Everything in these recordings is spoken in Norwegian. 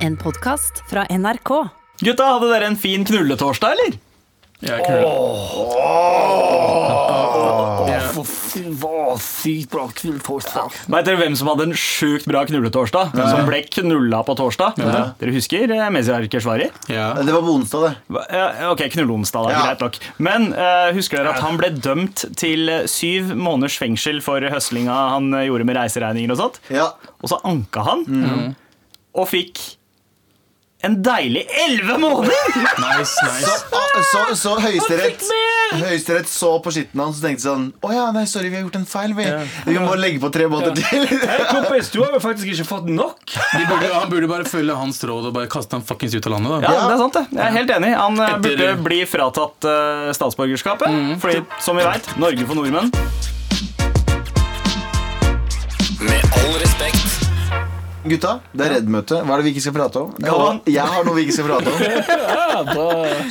En podkast fra NRK. Gutta, hadde dere en fin knulletorsdag, eller? Jeg knuller. Sykt bra knulltorsdag. Vet dere hvem som hadde en sjukt bra knulletorsdag? Som ble knulla på torsdag? Dere husker eh, Mesiar Keshvari? Ja. Det var på onsdag, det. Ja, Ok, knulleonsdag, da. Ja. Greit nok. Men uh, husker dere at han ble dømt til syv måneders fengsel for høslinga han eh, gjorde med reiseregninger og sånt? Ja. Og så anka han, og fikk en deilig elleve måneder! Nice, nice. så, så Høyesterett Høyesterett så på skitten hans og tenkte sånn Å ja, nei, sorry, vi har gjort en feil. Vi, vi må legge på tre måneder til. Hei, kompis, du har jo faktisk ikke fått nok. De burde, han burde bare følge hans råd og bare kaste han fuckings ut av landet. Da. Ja, det er sant det. Jeg er helt enig. Han eh, Etter- burde bli fratatt eh, statsborgerskapet. Fordi, som vi veit, Norge for nordmenn. Gutta, det er Redd-møte. Hva er det vi ikke skal prate om? Galvan. Og jeg har noe vi ikke skal prate om.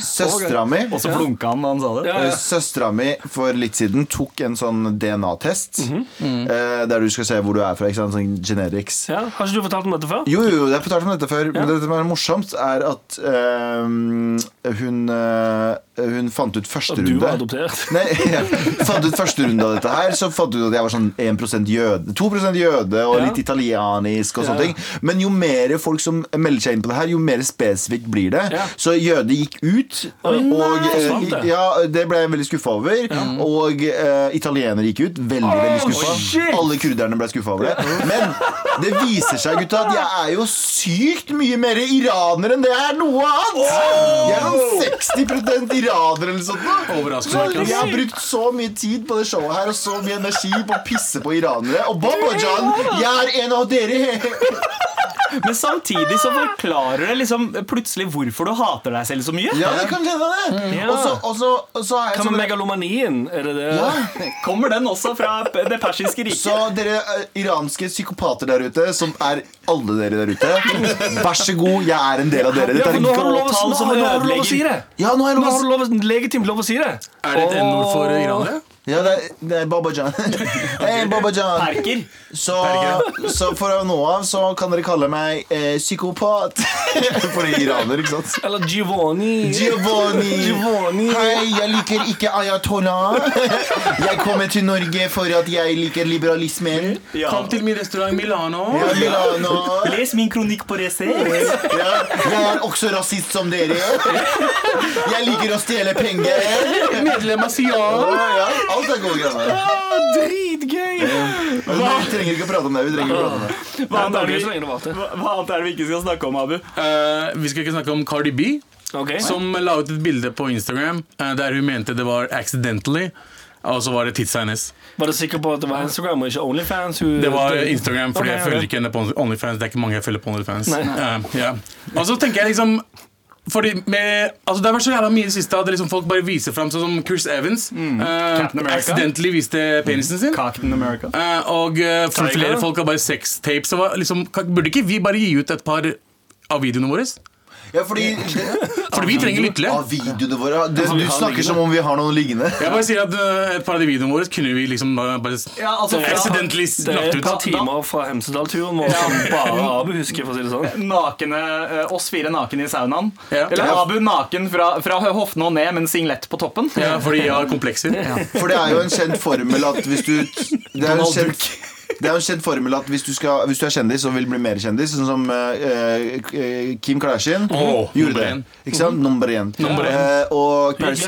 Søstera mi Og så flunka han da han sa det. Søstera mi for litt siden tok en sånn DNA-test. eh, der du skal se hvor du er fra. Ikke sant? Sånn generics. Ja, har ikke du fortalt om dette før? Jo, jo, jeg har fortalt om dette før. Men det som er morsomt, er at eh, hun, eh, hun fant ut første At du var adoptert? Nei, jeg fant ut første runde av dette her Så fant du ut at jeg var sånn 1% jøde 2% jøde og litt italienisk og sånne ting. Men jo mer folk som melder seg inn på det her Jo mer spesifikt blir det. Så jøde gikk ut Og eh, ja, det ble jeg veldig skuffa over. Og uh, italienere gikk ut Veldig, veldig skuffa. Alle kurderne ble skuffa over det. Men det viser seg gutta At jeg er jo sykt mye mer iraner enn det jeg er noe annet. Jeg er noen 60% iraner eller sånt jeg har brukt så mye tid på det showet her og så mye energi på å pisse på iranere. Og Babajan, jeg er en av dere! Men samtidig så forklarer det liksom plutselig hvorfor du hater deg selv så mye. Ja, det kan hende det. Ja. Også, også, og så, og så er jeg Hva med sånn megalomanien? Er det det? ja. Kommer den også fra det persiske riket? Så dere eh, iranske psykopater der ute, som er alle dere der ute, vær så god, jeg er en del av dere. Ja, Dette er nå har du lov, å- gråtall nå som har- nå har du lov å si det. Ja, nå har jeg lov å du lov, legitimt lov å si det. Er det et N-ord for iranere? Ja, det er, det er Babajan. Hei, Babajan. Perker. Så, så fra nå av så kan dere kalle meg eh, psykopat. Fordi iraner, ikke sant? Eller Giovanni. Giovanni. Giovanni. Hei, jeg liker ikke ayatollah. Jeg kommer til Norge for at jeg liker liberalismen. Ja. Kom til min restaurant Milano. Ja, Milano. Les min kronikk på Resett. Ja, jeg er også rasist som dere. Jeg liker å stjele penger. Medlem av Sian. Ja, ja, alt er gode greier. Dritgøy! Men Vi trenger ikke å prate om det. Vi trenger ikke å prate om det. Hva annet er det vi- hva- hva annet er det vi ikke skal snakke om, Abu? Uh, vi skal ikke snakke om Cardi B, okay. som la ut et bilde på Instagram uh, der hun mente det var accidentally. Og så var det tidsa hennes. Var du sikker på at det var Instagram og ikke Onlyfans? Det var Instagram, fordi okay, jeg følger ikke henne på Onlyfans. Det er ikke mange jeg følger på Onlyfans. Nei. Eh, ja. Og så tenker jeg liksom fordi med, altså Det har vært så jævla mye i det siste at liksom folk bare viser fram, sånn som Chris Evans. Mm. America. accidentally viste penisen sin. Captain America. uh, og uh, flere folk har bare sextapes. Liksom, burde ikke vi bare gi ut et par av videoene våre? Ja, fordi Fordi vi trenger lyttere. Av videoene våre det, Du snakker som om vi har noen liggende. Jeg bare sier at eh, Et par av de videoene våre kunne vi liksom bare, bare Ja, altså, accidentally Det er et par timer fra Hemsedal-turen vår som bare Abu husker, for å si det sånn. Nakne, eh, oss fire naken i saunaen. Ja. Eller Abu naken fra, fra hoftene og ned men en singlet på toppen. Ja, fordi jeg har komplekser. For det er jo en kjent formel at hvis du Det er jo en Donald kjent det er jo en kjent formel at hvis du, skal, hvis du er kjendis og vil bli mer kjendis, sånn som uh, Kim Kardashian oh, gjorde det. Ikke sant? Nummer én. Nummer én. Eh, og Paris.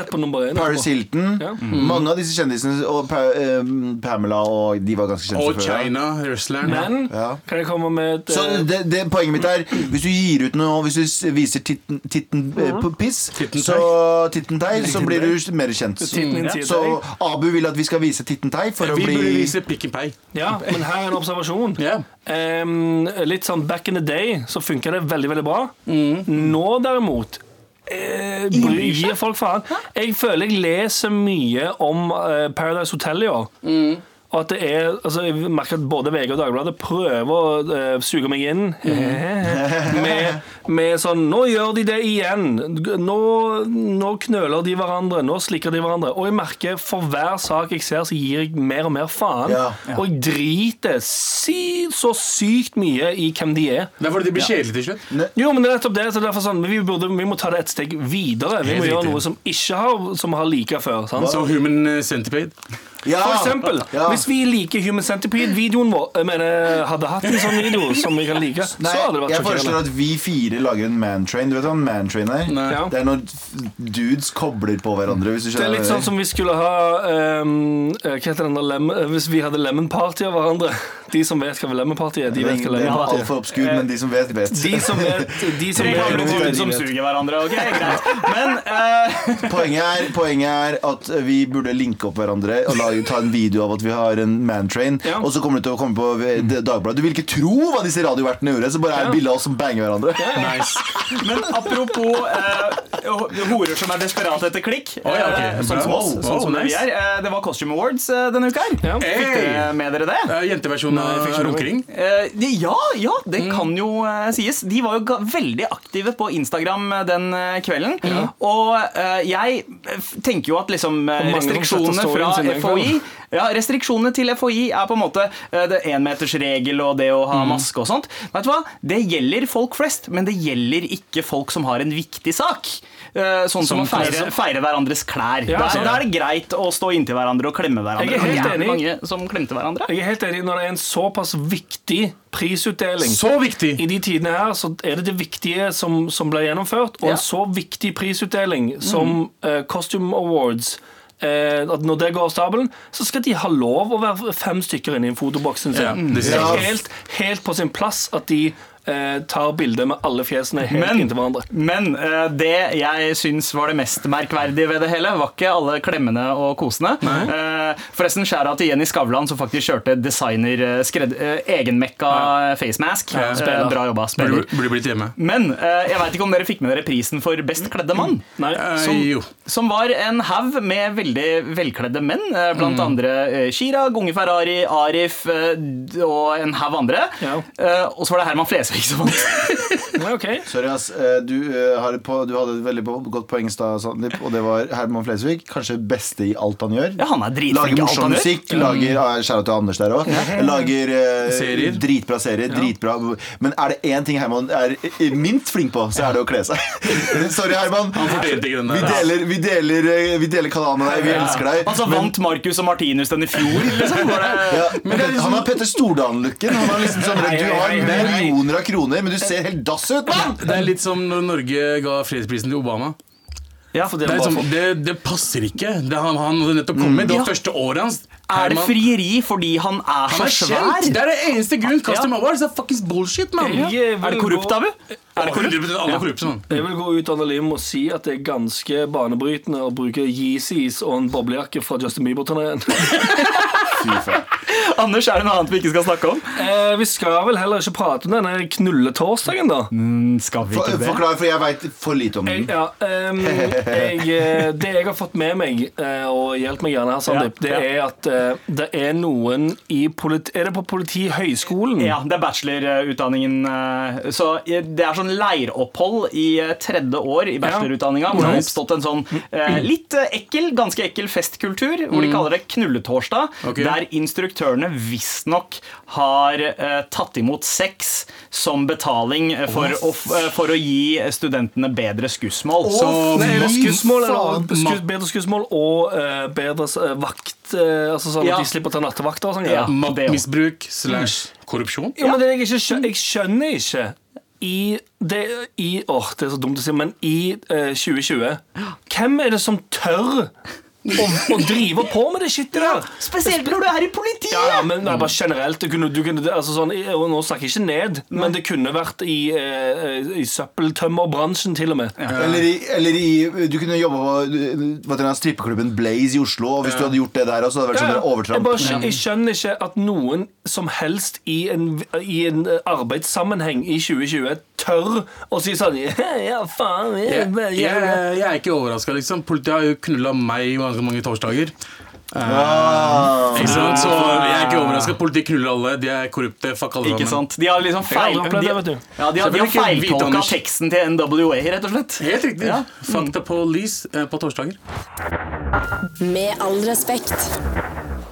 Paris Hilton. Ja. Mange av disse kjendisene, og pa, uh, Pamela, og de var ganske kjente Og. China, wrestleren. Men Ja. kan jeg komme med et Så det, det, poenget mitt er Hvis du gir ut noe Hvis du viser titten, titten på piss så, titten tittentei Så blir du mer kjent Titten Så. Abu vil at vi skal vise tittentei For å Vi bli burde vise pikken pei. Ja, men her er en observasjon. Yeah. Um, litt sånn back in the day så funka det veldig, veldig bra. Mm. Nå derimot eh, bryr folk faen. Jeg føler jeg leser mye om eh, Paradise Hotel i år. Mm. Og at det er, altså Jeg merker at både VG og Dagbladet prøver å eh, suge meg inn Mm. med med sånn Nå gjør de det igjen. Nå, nå knøler de hverandre. Nå slikker de hverandre. Og jeg merker for hver sak jeg ser, så gir jeg mer og mer faen. Ja. Og jeg driter si, så sykt mye i hvem de er. Det er fordi de blir kjedelige til slutt. Jo, men det er nettopp det. Så derfor sånn, vi, burde, vi må ta det et steg videre. Vi må gjøre noe som ikke har Som har like før. Sant? Så Human eh, Centipede. Ja. For eksempel, Ja. hvis vi liker Human Centipede-videoen vår Jeg mener, hadde hatt en sånn video som vi kan like, Nei, så hadde det vært jeg foreslår at vi fire lager en mantrain. Du vet hva en mantrain er? Ja. Det er når dudes kobler på hverandre. Hvis du Det er litt sånn som vi skulle ha eh, Hva heter den der lem eh, Hvis vi hadde lemon party av hverandre. De som vet hva lemon party er, de vet hva Det lemon party er. altfor obskur, men de som vet, vet. De som vet, de som Tre gamle vet, dudes som suger hverandre. ok, greit Men uh... Poenget er, poenget er at vi burde linke opp hverandre og lage, ta en video av at vi har en mantrain. Ja. Og så kommer du til å komme på Dagbladet. Du vil ikke tro hva disse radiovertene gjorde. Så bare er Ja. bilde av oss som banger hverandre. Men apropos eh, horer som er desperate etter klikk, oh, ja, okay. eh, sånn som oss, sånn som det vi nice. er. Eh, det var Costume Awards eh, denne uka her. Ja. Fikk dere med dere det? Uh, Jenteversjonen av runkering. Eh, de- ja, ja, det kan jo eh, sies. De var jo veldig aktive på Instagram den kvelden. Og eh, jeg tenker jo at liksom Og restriksjonene fra FHI. Ja, Restriksjonene til FHI er på en måte eh, det énmetersregel og det å ha maske og sånt. Vet du hva? Det gjelder folk flest, men det gjelder ikke folk som har en viktig sak. Eh, Sånn som, Som å feire, feire hverandres klær. Ja, da, da er det greit å stå inntil hverandre og klemme hverandre. Jeg er helt enig. mange som klemte hverandre. Jeg er helt enig når det er en såpass viktig prisutdeling. Så viktig! I de tidene her så er det det viktige som, som ble gjennomført, og Ja. en så viktig prisutdeling som eh, Costume Awards. Eh, at når det går av stabelen, så skal de ha lov å være fem stykker inne i fotoboksen sin. Ja, det er helt, helt på sin plass at de tar bilde med alle fjesene helt Men- inntil hverandre. Men eh, det jeg syns var det mest merkverdige ved det hele, var ikke alle klemmene og kosene. Eh, forresten, skjæra til Jenny Skavlan, som faktisk kjørte designer skred, eh, egenmekka facemask. Ja. Eh, bra jobba, spiller. Burde, burde blitt hjemme. Men eh, jeg veit ikke om dere fikk med dere prisen for Best kledde mann. Nei. Eh, Som, jo. som var en haug med veldig velkledde menn. eh, Blant andre eh, Chirag, Unge Ferrari, Arif eh, og en haug andre. Ja. Eh, og så var det Herman Flesvig som vant. Nei, ok. Sorry, ass. Eh, Du, eh, har på, du hadde et veldig godt poeng i stad, Sandeep, og det var Herman Flesvig. Kanskje beste i alt han gjør. Ja, han er dritflink Lager i alt morsom han gjør. musikk. Lager ah, til Anders der òg. Lager eh, Serier. dritbra serier. Dritbra. Men er det én ting Herman er minst flink på, så er det å kle seg. Sorry, Herman. Han fortjente ikke den Vi deler, vi deler, vi deler kanalen med deg. Vi elsker deg. Altså Vant Marcus og Martinus den i fjor? Liksom? Var det... Ja, Men det er liksom- Han har Petter Stordalen-looken. Han har liksom sånn, Du har millioner av kroner, men du ser helt dass ut, mann! Det er litt som når Norge ga fredsprisen til Obama. Ja, for det Det, liksom, det, det passer ikke. Det, han, han hadde nettopp kommet. Det var Ja. første året hans. Er det frieri fordi han er så er svær? Det er det eneste grunnen. Custom Ja. Awards er fuckings bullshit, mann. Er det korrupt, Abu? Er det korrupt? Alle er korrupte, mann. Jeg vil gå ut av med si at det er ganske banebrytende å bruke Yeezys og en boblejakke fra Justin Bieber-turneen. Anders, er det noe annet vi ikke skal snakke om? Eh, vi skal vel heller ikke prate om denne knulletorsdagen, da. Skal vi ikke For, forklar, for jeg veit for lite om Jeg, den. ja, um, jeg, eh, det jeg har fått med meg, eh, og hjelp meg gjerne her, Sandeep, Ja, det er at eh, det er noen i politi Er det på Politihøgskolen? Ja, det er bachelorutdanningen. eh, Så det er sånn leiropphold i eh, tredje år i bachelorutdanninga. Hvor det har oppstått en sånn eh, litt eh, ekkel, ganske ekkel festkultur. Hvor de kaller det knulletorsdag. Ok. Der instruktørene visstnok har eh, tatt imot sex som betaling eh, for, å, f- eh, for å gi studentene bedre skussmål. Så Nei, er det fy skussmål, eller faen, bedre skussmål og uh, bedre uh, vakt Altså sånn Ja. at de slipper å ta nattevakter og sånn? Ja. Ja. Maktmisbruk slash korrupsjon. Jo, men det jeg ikke skjønner, jeg skjønner ikke i det, i, åh, det er så dumt å si, men i uh, 2020 Hvem er det som tør å, og driver på med det skittet der? Spesielt når du er i politiet! Ja, ja, men det er bare generelt du kunne, du kunne, altså sånn, og Nå snakker jeg ikke ned, men det kunne vært i, eh, i søppeltømmerbransjen til og med. Eller, i, eller i Du kunne jobba på strippeklubben Blaze i Oslo, og hvis du hadde gjort det der også, hadde det vært sånn jeg, overtramp. bare, skjø- jeg skjønner ikke at noen som helst i en, i en arbeidssammenheng i 2020 tør å si sånn Ja, faen jeg, Jeg, jeg, jeg, jeg er ikke overraska, liksom. Politiet har jo knulla meg ganske mange torsdager. Ah. Ikke sant? Så jeg er ikke overraska. Politikk knuller alle. De er korrupte. Fuck alle Ikke sammen. sant? De har liksom feil... De, det, vet du. ja, de har, de har feiltolka teksten til NWA, rett og slett. Helt riktig. Ja. Fuck the police eh, på torsdager. Med all respekt.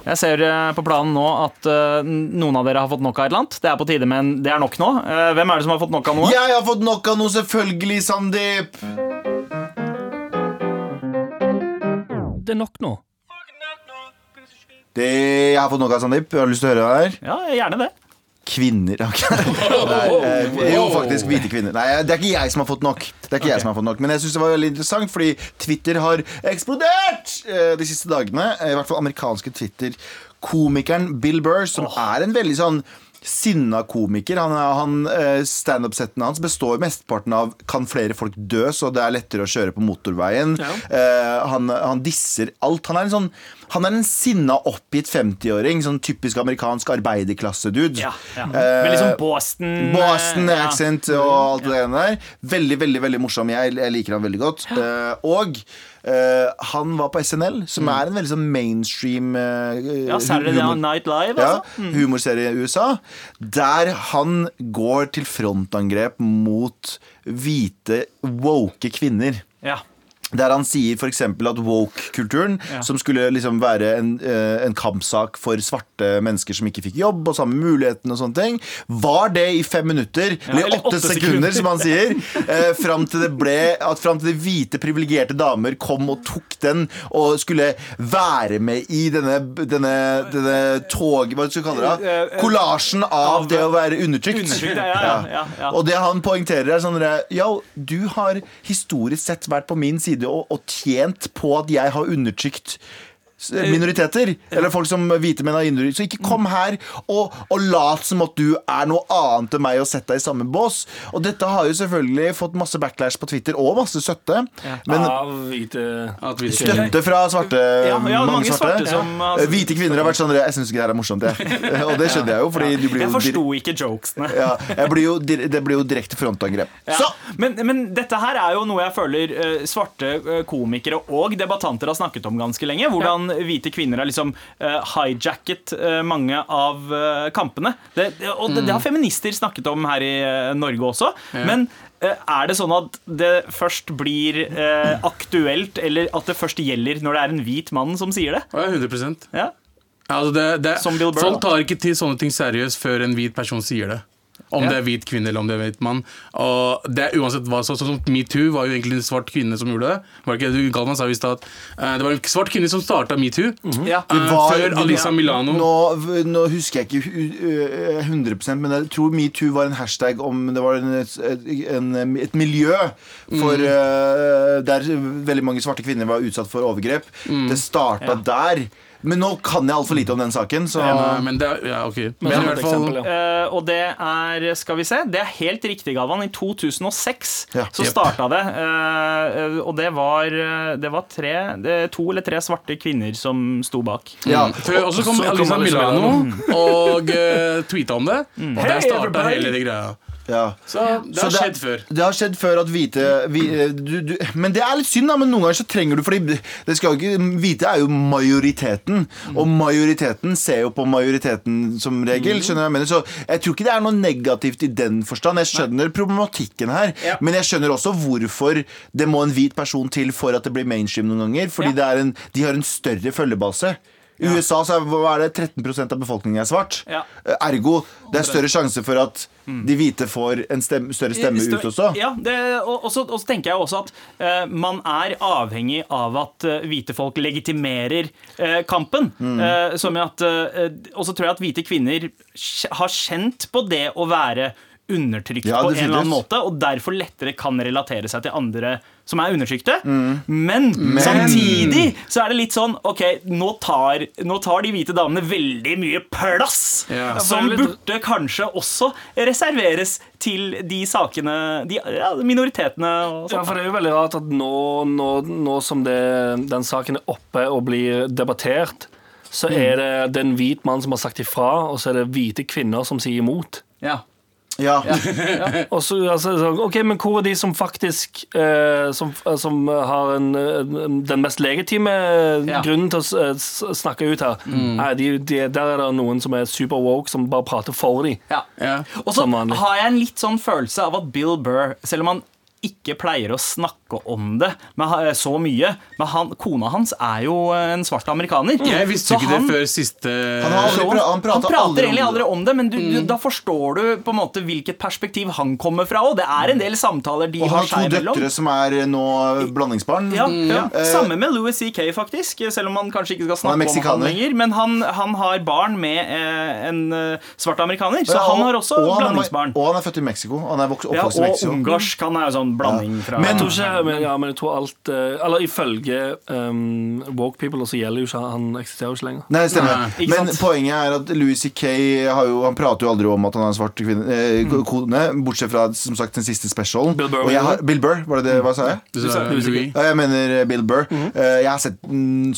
Jeg ser eh, på planen nå at uh, noen av dere har fått nok av et eller annet. Det er på tide men Det er nok nå. Uh, hvem er det som har fått nok av noe? Jeg har fått nok av noe, selvfølgelig, Sandeep. Det er nok nå. Det jeg har fått nok av, Sandeep. Har du lyst til å høre det her? Ja, gjerne det. Kvinner ok. Nei, eh, Jo, faktisk hvite kvinner. Nei, det er ikke jeg som har fått nok. Det er ikke jeg som har fått nok Men jeg synes det var veldig interessant, fordi Twitter har eksplodert eh, de siste dagene. Eh, I hvert fall amerikanske Twitter. Komikeren Bill Burr, som er en veldig sånn sinna komiker. Han, han, eh, Standup-settene hans består mesteparten av 'kan flere folk dø', så det er lettere å kjøre på motorveien. Ja. han, han disser alt. Han er en sånn Han er en sinna, oppgitt 50-åring. Sånn typisk amerikansk arbeiderklasse-dude. Ja, ja. Eh, Med liksom Boston Boston eh, ja. accent og alt det der. Veldig, veldig veldig morsom. Jeg, jeg liker han veldig godt. Eh, og Uh, han var på SNL, som er en veldig sånn mainstream uh, Ja, Saturday Night Live, ja, altså. humorserie i USA. Der han går til frontangrep mot hvite, woke kvinner. Ja. Der han sier f.eks. at woke-kulturen, som skulle liksom være en, eh, en kampsak for svarte mennesker som ikke fikk jobb, og samme mulighetene og sånne ting, var det i fem minutter, eller eller åtte sekunder, sekunder. som han sier, eh, fram til det ble At fram til det hvite, privilegerte damer kom og tok den og skulle være med i denne, denne, denne tog... Hva skal du kalle det? da? Kollasjen av det å være undertrykt. Undertrykt, ja, ja, ja, ja. Og det han poengterer, er sånn Ja, du har historisk sett vært på min side og, og tjent på at jeg har undertrykt minoriteter. Eller folk som hvite menn har undertrykt. Så ikke kom her og, og lat som at du er noe annet enn meg og sett deg i samme bås. Og dette har jo selvfølgelig fått masse backlash på Twitter, og masse støtte. Men Støtte fra svarte mange, svarte. Eh, Hvite kvinner har vært sånn Jeg syns ikke det her er morsomt, jeg. Og det skjønner jeg jo, fordi du blir jo Jeg forsto ikke jokesene. ja, jeg blir jo, det blir jo direkte frontangrep. Ja. Så Men, men dette her er jo noe jeg føler eh, svarte eh, komikere og debattanter har snakket om ganske lenge. Hvordan hvite kvinner har liksom eh, hijacket eh, mange av eh, kampene. Det, og det, det har feminister snakket om her i Norge også. Men eh, er det sånn at det først blir aktuelt, eller at det først gjelder når det er en hvit mann som sier det? 100% Ja. altså det, det, Som Bill Burr, Folk tar ikke til sånne ting seriøst før en hvit person sier det. Om Ja. det er hvit kvinne eller om det er hvit mann. Og det er uansett hva så, Sånn som Metoo var jo egentlig en svart kvinne som gjorde det. Var det ikke det Galvan sa i stad at eh, det var en svart kvinne som starta metoo. Ja. uh, var- før Alisa Milano. Nå, nå husker jeg ikke hu- øh, 100% men jeg tror metoo var en hashtag om det var en, en, et miljø for, øh, der veldig mange svarte kvinner var utsatt for overgrep. Det starta der. Men nå kan jeg altfor lite om den saken, så ja, men det er, ja, ok Men i hvert fall eksempel, ja. Eh, og det er, skal vi se, det er helt riktig, Galvan. I 2006 Ja. så starta det. eh, og det var, eh, det var tre, det, to eller tre svarte kvinner som sto bak. ja. Før, Og så kom Alisa Milano og uh, tweeta om det. Og der starta hele det greia. Ja. Så det Så har skjedd før. Det har skjedd før at hvite vi, du, du, Men det er litt synd, da. Men noen ganger så trenger du Fordi det skal jo ikke Hvite er jo majoriteten. Og majoriteten ser jo på majoriteten som regel. Skjønner jeg mener? Så jeg tror ikke det er noe negativt i den forstand. Jeg skjønner problematikken her. Ja. Men jeg skjønner også hvorfor det må en hvit person til for at det blir mainstream noen ganger. Fordi Ja. det en, de har en større følgebase. I USA så er, er det, 13% av befolkningen er svart. Ja. Eh, Ergo det er større sjanse for at de hvite får en stemme, større stemme ut også. Ja, det, og, og, så, og så tenker jeg også at uh, man er avhengig av at uh, hvite folk legitimerer uh, kampen. Mm. Eh, som at, eh, og så tror jeg at hvite kvinner har kjent på det å være undertrykt Ja, på en eller annen måte, og derfor lettere kan relatere seg til andre som er undertrykte. Mm. Men, samtidig så er det litt sånn Ok, nå tar, nå tar de hvite damene veldig mye plass, Ja. som Ja, burde kanskje også reserveres til de sakene de, ja, Minoritetene og Ja, sånn. for det er jo veldig rart at nå, nå, nå som det, den saken er oppe og blir debattert, så er det, det er en hvit mann som har sagt ifra, og så er det hvite kvinner som sier imot. Ja. Ja. Og så, altså, så, ok, Men hvor er de som faktisk eh, som, som har en, en, den mest legitime Ja. grunnen til å s- s- snakke ut her? Nei, de, de, Der er det noen som er super woke, som bare prater for dem. Ja. Ja. Og så Som vanlig. har jeg en litt sånn følelse av at Bill Burr, selv om han ikke pleier å snakke om det med så mye Men han, kona hans er jo en svart amerikaner. Jeg visste Så ikke han- det før siste Han har aldri Så han han prater prater aldri om egentlig aldri om det, men du, du, da forstår du på en måte hvilket perspektiv han kommer fra. Og det er en del samtaler de Og har har to døtre som er eh, nå blandingsbarn. Ja, ja. Eh, Samme med Louis C.K., faktisk. Selv om man kanskje ikke skal Han snakke om han lenger. Men han, han har barn med eh, en eh, svart amerikaner, så ja, han har også og han blandingsbarn. Og han er født i Mexico. Han er vokst, Ja, oppvokst i og Mexico. ungarsk. Han er jo sånn blanding fra Jeg tror ikke, men, ja, men jeg tror alt eh, Eller ifølge um, Walk people så gjelder jo ikke han eksisterer jo ikke lenger. Nei, stemmer. Nei, Men sant? poenget er at Louis C.K. har jo, han prater jo aldri om at han har en svart kvinne, eh, Mm. kone, bortsett fra som sagt den siste specialen. Bill Burr, Og jeg har, Bill Burr, var det det? Hva sa jeg? Du sa Louis. Ja, jeg mener eh, Bill Burr. Mm. Eh, Jeg har sett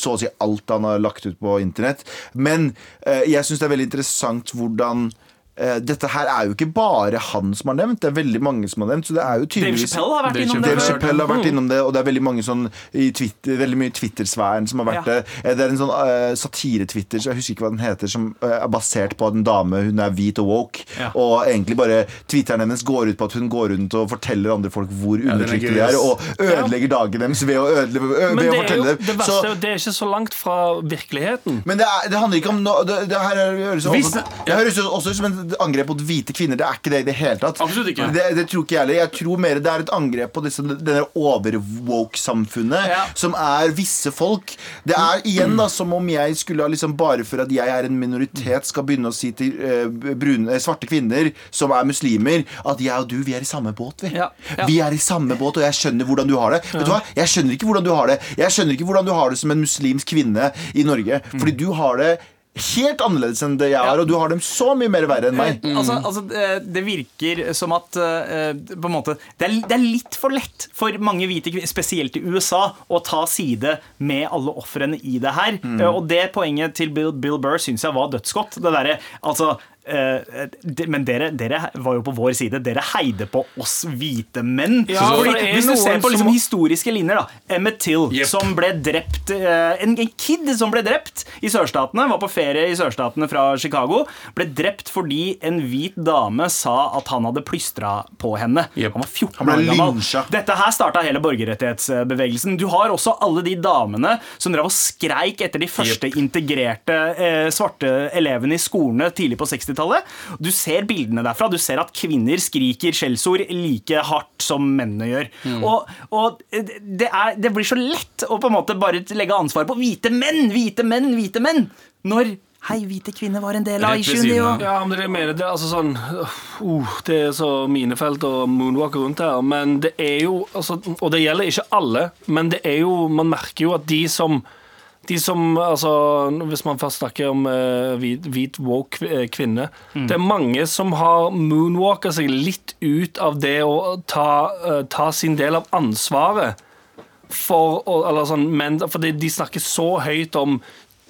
så å si alt han har lagt ut på internett. Men jeg syns det er veldig interessant hvordan dette her er jo ikke bare han som har nevnt, det er veldig mange som har nevnt. Så det er jo Dave tydeligvis Chappelle har vært Dave innom det Dave. Chappelle har vært innom det, og det er veldig mange sånn i Twitter, Veldig mye Twitter-sfæren som har vært Ja. det. Eh, Det er en sånn uh, satire-Twitter, så jeg husker ikke hva den heter, som uh, er basert på at en dame hun er hvit og woke. Ja. Og egentlig bare Twitteren hennes går ut på at hun går rundt og forteller andre folk hvor undertrykte gøy, de er, og ødelegger dagen deres ved å, ødelegge, ved Men å det fortelle det dem. verste, Så, det er ikke så langt fra virkeligheten. men det, er, det handler ikke om no, det, det her er- høres også, det- det høres jo også ut som et angrep mot hvite kvinner. Det er ikke det i det hele tatt. Absolutt ikke. Det, det tror ikke jeg heller. Jeg tror mer det er et angrep på disse, denne overwoke-samfunnet, Ja. som er visse folk. Det er igjen da som om jeg skulle ha liksom bare for at jeg er en minoritet, skal begynne å si til uh, brune, eh, svarte kvinner som er muslimer, at jeg og du, vi er i samme båt, vi. Ja, ja. Vi er i samme båt, og jeg skjønner hvordan du har det. Vet du hva? Jeg skjønner ikke hvordan du har det. Jeg skjønner ikke hvordan du har det som en muslimsk kvinne i Norge. Fordi du har det helt annerledes enn det jeg har, og du har dem så mye mer verre enn meg. Altså, altså, det- det virker som at eh, på en måte, det, er, det er litt for lett for mange hvite kvinner, spesielt i USA, å ta side med alle ofrene i det her. Eh, Og det poenget til Bill, Bill Burr syns jeg var dødsgodt. Det derre Altså eh, men dere, dere var jo på vår side. Dere heide på oss hvite menn. Ja, hvis du ser på liksom historiske linjer, da. Emmett Till, Yep. som ble drept eh, en, en kid som ble drept i sørstatene, var på ferie i sørstatene fra Chicago, ble drept fordi en hvit dame sa at han hadde plystra på henne. Yep. Han var 14 år gammel. Dette her starta hele borgerrettighetsbevegelsen. Du har også alle de damene som drev og skreik etter de første integrerte eh, svarte elevene i skolene tidlig på 60-tallet. Du ser bildene derfra. Du ser at kvinner skriker skjellsord like hardt som mennene gjør. Og, og det, er, det blir så lett å på en måte bare legge ansvaret på hvite menn, hvite menn, hvite menn. Når Hei, hvite kvinner var en del av av. òg. Ja, men det er mener. Det er altså sånn uh, Det er så minefelt og moonwalk rundt her. Men det er jo altså, Og det gjelder ikke alle, men det er jo Man merker jo at de som de som, altså, Hvis man først snakker om uh, hvit, hvit woke kvinne mm. Det er mange som har moonwalka seg litt ut av det å ta, uh, ta sin del av ansvaret for eller sånn, men, fordi de snakker så høyt om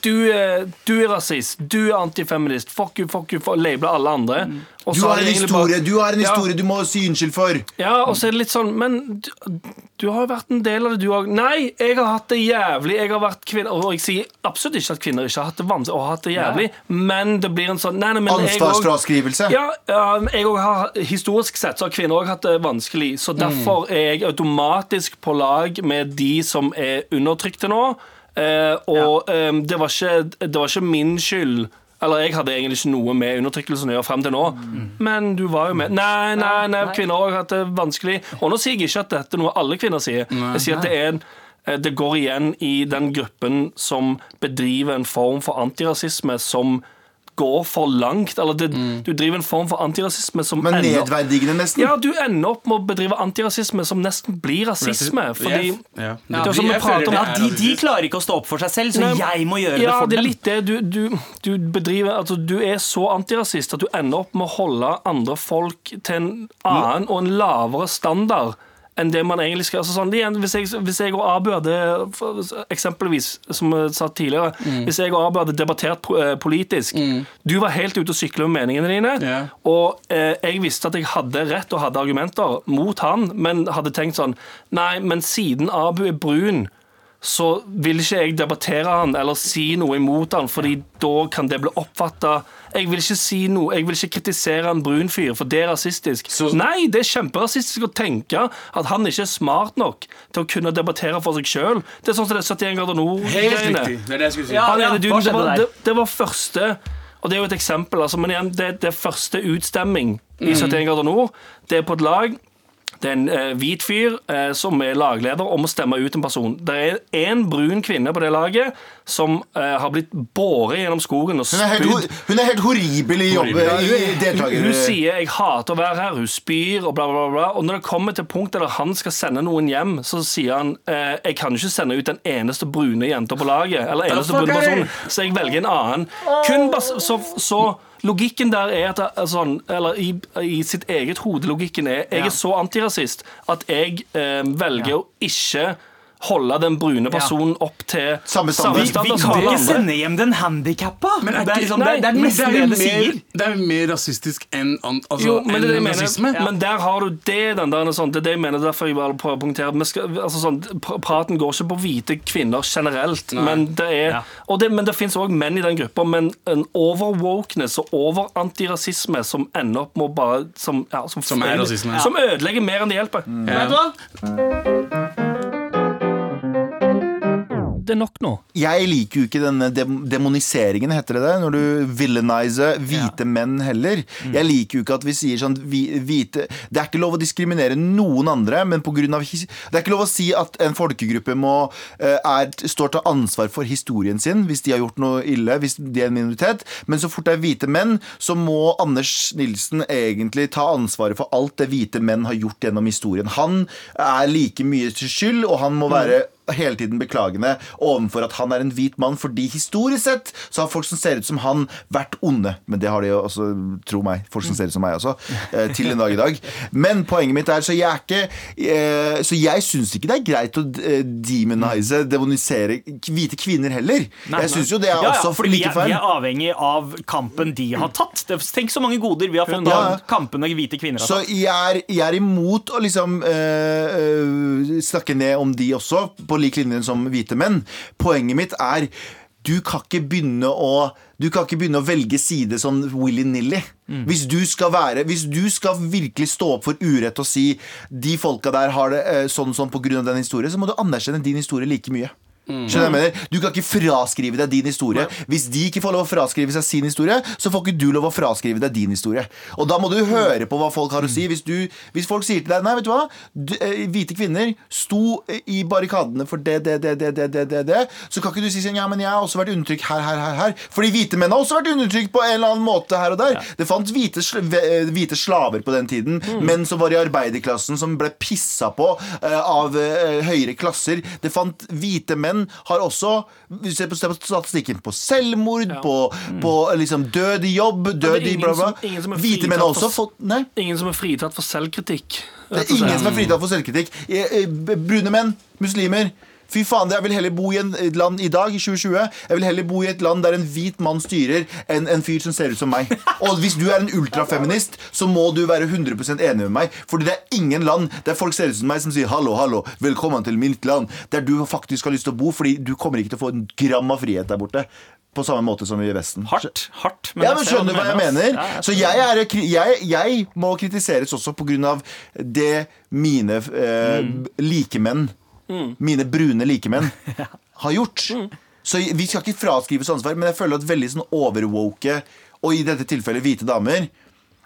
du er, du er rasist, du er antifeminist, fuck you, fuck you, fuck, label alle andre. Og Du har en historie bare- du har en Ja. du må si unnskyld for. Ja, og så er det litt sånn Men du, du har jo vært en del av det, du òg. Nei, jeg har hatt det jævlig. Jeg har vært kvinne Og jeg sier absolutt ikke at kvinner ikke har hatt det vanskelig og har hatt det jævlig, men det blir en sånn Nei, nei, men jeg òg Ansvarsfraskrivelse. ja, ja, jeg har, Historisk sett så har kvinner òg hatt det vanskelig. Så derfor er jeg automatisk på lag med de som er undertrykte nå. Eh, og eh, det, var ikke, det var ikke min skyld. Eller jeg hadde egentlig ikke noe med undertrykkelsen å gjøre frem til nå. Men du var jo med. Nei, nei, nei, kvinner har hatt det vanskelig. Og nå sier jeg ikke at dette er noe alle kvinner sier. Jeg sier at det er en eh, det går igjen i den gruppen som bedriver en form for antirasisme som går for langt. Eller det, du driver en form for antirasisme som Men ender nedverdigende, nesten. ja, du ender opp med å bedrive antirasisme som nesten blir rasisme. Fordi Jeg- ja. Det er som vi prater om- de, de klarer ikke å stå opp for seg selv, så Nei, jeg må gjøre ja, det for det er dem. litt det. Du, du, du bedriver Altså, du er så antirasist at du ender opp med å holde andre folk til en annen og en lavere standard enn det man egentlig skal. Altså sånn, igjen, hvis, jeg, hvis jeg og Abu hadde Eksempelvis, som jeg sa tidligere Mm. Hvis jeg og Abu hadde debattert politisk mm. Du var helt ute og sykla med meningene dine, yeah. og eh, jeg visste at jeg hadde rett og hadde argumenter mot han, men hadde tenkt sånn Nei, men siden Abu er brun så vil ikke jeg debattere han eller si noe imot han, fordi da kan det bli oppfatta Jeg vil ikke si noe, jeg vil ikke kritisere en brun fyr, for det er rasistisk. Så- Nei, det er kjemperasistisk å tenke at han ikke er smart nok til å kunne debattere for seg sjøl. Det er sånn som det er 71 grader nord-greiene. Det det si. Ja. Var, det, det var første Og det er jo et eksempel, altså, men igjen, det, det første utstemming i Mm. 71 grader nord. Det er på et lag. Det er en eh, hvit fyr eh, som er lagleder om å stemme ut en person. Det er en brun kvinne på det laget som eh, har blitt båret gjennom skogen og Hun er helt, spydd. ho- hun er helt horribel i jobb. I deltaker. Hun sier 'jeg hater å være her', hun spyr og bla, bla, bla. bla. Og når det kommer til punktet der han skal sende noen hjem, så sier han eh, 'jeg kan ikke sende ut den eneste brune jenta på laget', eller eneste brune er personen, så jeg velger en annen. Kun bas så, så Logikken der er at sånn, eller i, i sitt eget hode logikken er Jeg er så antirasist at jeg eh, velger å ikke holde den brune personen opp til Samme standard. Vi, vi kan ikke sende hjem den handikappa! Det er, liksom, det, Nei, det er nesten det det er, det sier. det er jo mer rasistisk enn altså, Jo, men en det mener. rasisme. Men der har du det, den der, sånn, det er det jeg mener, derfor jeg bare prøver å punktere. Vi skal, altså, sånn, praten går ikke på hvite kvinner generelt, men det er Ja. og det, Men det fins òg menn i den gruppa, men en over-wokeness og over-antirasisme som ender opp med å bare Som, ja, som, Som er rasisme. Som ødelegger mer enn det hjelper. Ja. Vet du hva? Det er nok nå. Jeg liker jo ikke denne dem demoniseringen, heter det det? Når du villainiser hvite menn heller. Jeg liker jo ikke at vi sier sånn vi- hvite Det er ikke lov å diskriminere noen andre, men av Det er ikke lov å si at en folkegruppe må eh, er, står til ansvar for historien sin hvis de har gjort noe ille, hvis de er en minoritet. Men så fort det er hvite menn, så må Anders Nilsen egentlig ta ansvaret for alt det hvite menn har gjort gjennom historien. Han er like mye til skyld, og han må være hele tiden beklagende overfor at han er en hvit mann, fordi historisk sett så har folk som ser ut som han, vært onde. Men det har de jo også, tro meg, folk som ser ut som meg også, eh, til en dag i dag. Men poenget mitt er, så jeg er ikke eh, Så jeg syns ikke det er greit å eh, demonize, demonisere hvite kvinner heller. Jeg syns jo det er Ja, også for like feil. vi er avhengig av kampen de har tatt. Tenk så mange goder vi har fått Ja. av kampene hvite kvinner har Så jeg er, jeg er imot å liksom øh, snakke ned om de også, på lik linje som hvite menn. Poenget mitt er du kan ikke begynne å du kan ikke begynne å velge side sånn willy-nilly. Hvis, du skal være- hvis du skal virkelig stå opp for urett og si de folka der har det eh, sånn sånn pga. den historien, så må du anerkjenne din historie like mye. Skjønner du jeg mener? Du kan ikke fraskrive deg din historie. Hvis de ikke får lov å fraskrive seg sin historie, så får ikke du lov å fraskrive deg din historie. Og da må du høre på hva folk har å si. Hvis, du, hvis folk sier til deg Nei, vet du hva? Du, eh, hvite kvinner sto eh, i barrikadene for det, det, det, det, det, det, det. Så kan ikke du si sånn Ja, men jeg har også vært undertrykt her, her, her, her. Fordi hvite menn har også vært undertrykt på en eller annen måte her og der. Det fantes hvite, hvite slaver på den tiden. Menn som var i arbeiderklassen, som ble pissa på uh, av uh, høyere klasser. Det fant hvite menn har også Hvis du ser på statistikken på selvmord, på, på eh, liksom død i jobb, død i bla, bla. som- Hvite menn har også fått Nei. Ingen som er fritatt for selvkritikk. Det er ingen som er fritatt for selvkritikk. Eh, eh, Brune menn, muslimer. Fy faen, Jeg vil heller bo i et land i dag, i 2020 Jeg vil heller bo i et land der en hvit mann styrer, enn en fyr som ser ut som meg. Og hvis du er en ultrafeminist, så må du være 100% enig med meg. Fordi det er ingen land der folk ser ut som meg, som sier 'hallo, hallo, velkommen til mitt land'. Der du faktisk har lyst til å bo, fordi du kommer ikke til å få en gram av frihet der borte. På samme måte som i Vesten. Hardt. hardt Ja, jeg men skjønner du hva jeg mener? Ja, jeg Så jeg, er, jeg, jeg må kritiseres også på grunn av det mine eh, likemenn, mine brune likemenn, har gjort. Så vi skal ikke fraskrives ansvar, men jeg føler at veldig sånn overwoke, og i dette tilfellet hvite damer,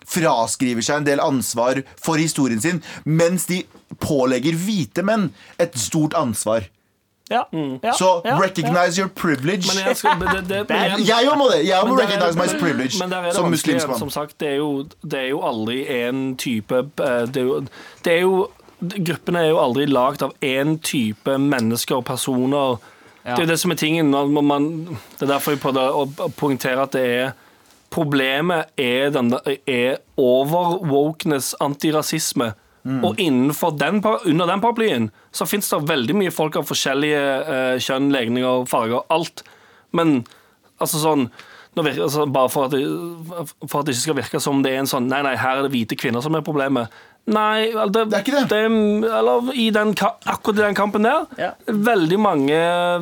fraskriver seg en del ansvar for historien sin, mens de pålegger hvite menn et stort ansvar. Ja, ja, Så ja, recognize your privilege. Men jeg, skal, det, det, men Jeg må det. Jeg må Men er- recognize my privilege men er som muslimsk mann. Som sagt, det er jo, det er jo aldri en type eh, Det er jo, det er jo Gruppene er jo aldri lagd av én type mennesker og personer. Ja. Det er jo det som er tingen. Man, det er derfor jeg prøvde å poengtere at det er Problemet er, den, er over-wokeness, antirasisme. Og innenfor den, under den paraplyen så fins det veldig mye folk av forskjellige eh, kjønn, legninger, farger, alt. Men altså sånn virker, altså, Bare for at, det, for at det ikke skal virke som det er en sånn Nei, nei, her er det hvite kvinner som er problemet. Nei, det, Det er ikke det. eller i den, akkurat i den kampen der. Ja. Veldig mange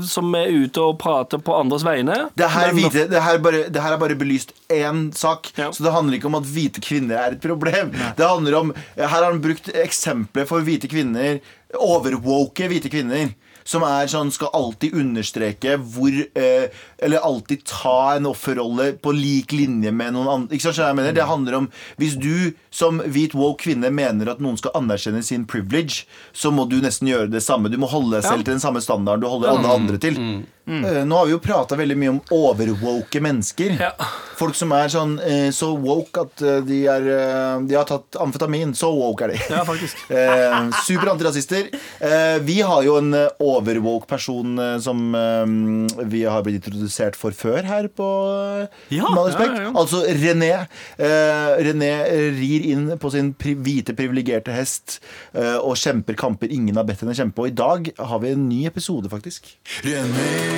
som er ute og prater på andres vegne. Det her, Men- hvite, det, her bare, det her er bare belyst én sak, Ja. så det handler ikke om at hvite kvinner er et problem. Det handler om, Her har han brukt eksempler for hvite kvinner, overwoke hvite kvinner. Som er sånn, skal alltid understreke hvor eh, Eller alltid ta en offerrolle på lik linje med noen andre. Ikke sant, jeg mener? Det handler om Hvis du som hvit woke kvinne mener at noen skal anerkjenne sin privilege, så må du nesten gjøre det samme. Du må holde deg selv til den samme standarden du holder alle andre til. Eh, Nå har vi jo prata veldig mye om overwoke mennesker. Ja. Folk som er sånn eh, så woke at eh, de, er, de har tatt amfetamin. Så woke er de. Ja, faktisk. Eh, super antirasister. Eh, vi har jo en overwoke person som vi har blitt introdusert for før her på Ja, Malerspekt. ja, ja. Altså René. Eh, René rir inn på sin hvite, privilegerte hest og kjemper kamper ingen har bedt henne kjempe. Og i dag har vi en ny episode, faktisk. Eh,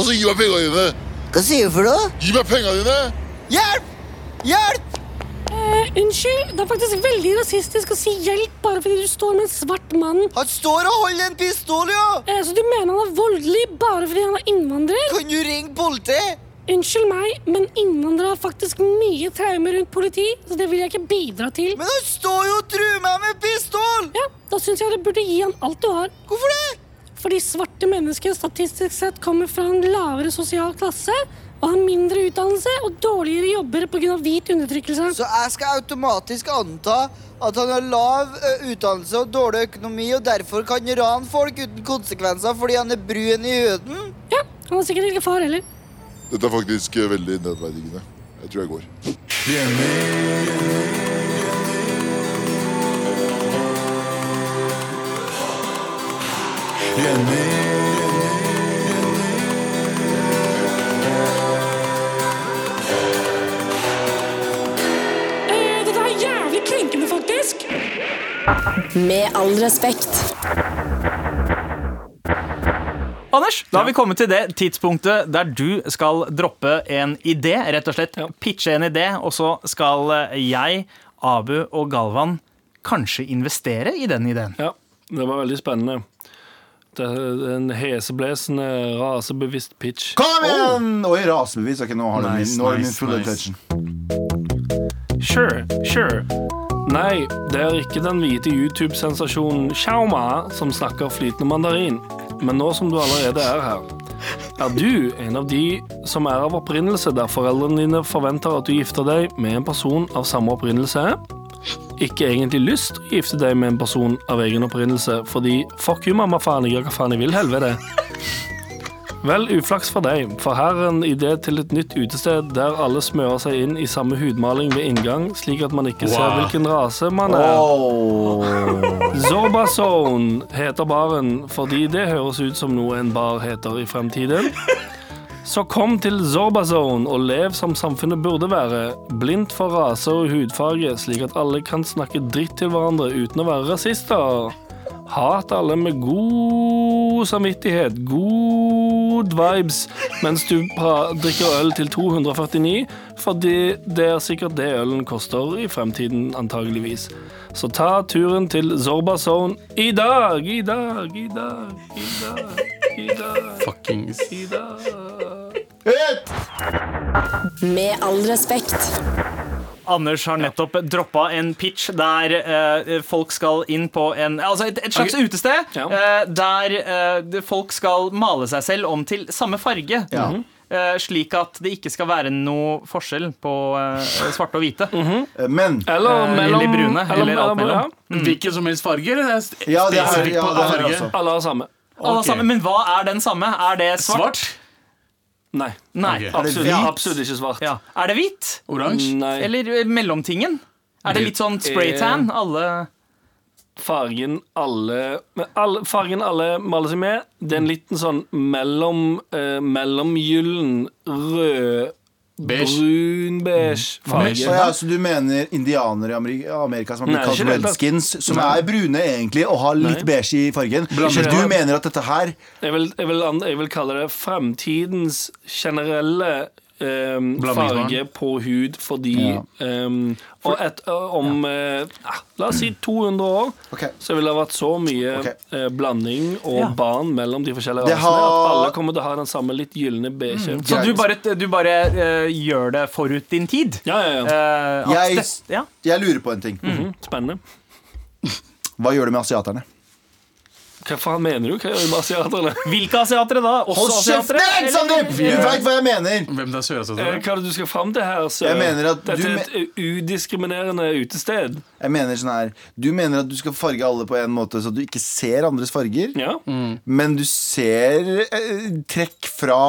Ta så gi meg pengene dine! Hva sier du for noe? Gi meg pengene dine! Hjelp! Hjelp! Eh, unnskyld, det er faktisk veldig rasistisk å si hjelp bare fordi du står med en svart mann. Han står og holder en pistol, ja! Eh, så du mener han er voldelig bare fordi han er innvandrer? Kan du ringe politiet? Unnskyld meg, men innvandrere har faktisk mye traumer rundt politi, så det vil jeg ikke bidra til. Men han står jo og truer meg med pistol! Ja, da syns jeg du burde gi han alt du har. Hvorfor det? Fordi svarte mennesker statistisk sett kommer fra en lavere sosial klasse og har mindre utdannelse og dårligere jobber pga. hvit undertrykkelse. Så jeg skal automatisk anta at han har lav ø, utdannelse og dårlig økonomi, og derfor kan rane folk uten konsekvenser fordi han er brun i huden? Ja, han er sikkert ikke far heller. Dette er faktisk eh, veldig nedverdigende. Jeg tror jeg går. Eh, Med all respekt. Anders, da har vi kommet til det tidspunktet der du skal droppe en idé. Rett og slett pitche en idé, og så skal jeg, Abu og Galvan kanskje investere i den ideen. Ja, det var veldig spennende. Det er en heseblesende, rasebevisst pitch. Kom igjen! Oi, rasebevisst. Ok, nå har du Nice, min, du min nice, full nice. attention. Sure, sure. Nei, det er ikke den hvite YouTube-sensasjonen Xiaoma som snakker flytende mandarin. Men nå som du allerede er her, er du en av de som er av opprinnelse der foreldrene dine forventer at du gifter deg med en person av samme opprinnelse? Ikke egentlig lyst å gifte deg med en person av egen opprinnelse, fordi fuck you, mamma, faen, jeg gjør hva faen jeg vil, helvete. Vel, uflaks for deg, for her er en idé til et nytt utested der alle smører seg inn i samme hudmaling ved inngang, slik at man ikke ser hvilken rase man er. Oh. Zorbazone heter baren fordi det høres ut som noe en bar heter i fremtiden. Så kom til Zorbazone og lev som samfunnet burde være, blindt for rase og hudfarge, slik at alle kan snakke dritt til hverandre uten å være rasister. Hat alle med god samvittighet, god vibes, mens du drikker øl til 249, fordi det er sikkert det ølen koster i fremtiden, antageligvis. Så ta turen til Zorba Zone i dag, i dag, i dag, i dag, i dag, Fuckings i dag. Med all respekt. Anders har nettopp droppa en pitch der eh, folk skal inn på en Altså et, et slags okay. utested Ja. eh, der eh, folk skal male seg selv om til samme farge. Eh, slik at det ikke skal være noe forskjell på eh, svarte og hvite. Eh, Men Eller mellom brune, eller alt mellom. ja. Hvilken som helst farge? Eller? Det er Ja, det er- ja, på det er farge? Alle har samme. Alle har samme. men hva er den samme? Er det svart? Svart? Nei. Nei. okay. Absolutt, ja, absolutt ikke svart. Ja. Er det hvit? Oransje? Eller eh, mellomtingen? Er det litt sånn er- spraytan? Alle Fargen alle, alle Fargen alle maler seg med, det er en liten sånn mellom uh, mellomgyllen rød Beige. Brun-beige farge. Ja, så du mener indianere i Ameri- Amerika som har blitt kalt redskins, som er brune egentlig og har litt Nei. beige i fargen? Ikke Du mener at dette her Jeg vil, jeg vil, jeg vil kalle det fremtidens generelle Blandingsbarn. farge på hud fordi Ja. um, Og et, om ja. uh, La oss si 200 år, okay. så vil det ha vært så mye okay. uh, blanding og Ja. barn mellom de forskjellige rasene har- at alle kommer til å ha den samme litt gylne beige. Så du bare, du bare uh, gjør det forut din tid? Ja, ja, ja. Eh, Jeg- det- ja. Jeg lurer på en ting. Mhm, Spennende. Hva gjør du med asiaterne? Hva faen mener du? Hva gjør du med asiaterne? Hvilke asiatere da? Også Hold kjeft eller- Sandeep! Du veit hva jeg mener! Hvem det er Eh, sørøstasiatere? Hva er det du skal fram til her? Så Jeg mener at Dette du er et eh, udiskriminerende utested. Jeg mener sånn her Du mener at du skal farge alle på en måte så du ikke ser andres farger, Ja. men du ser eh, trekk fra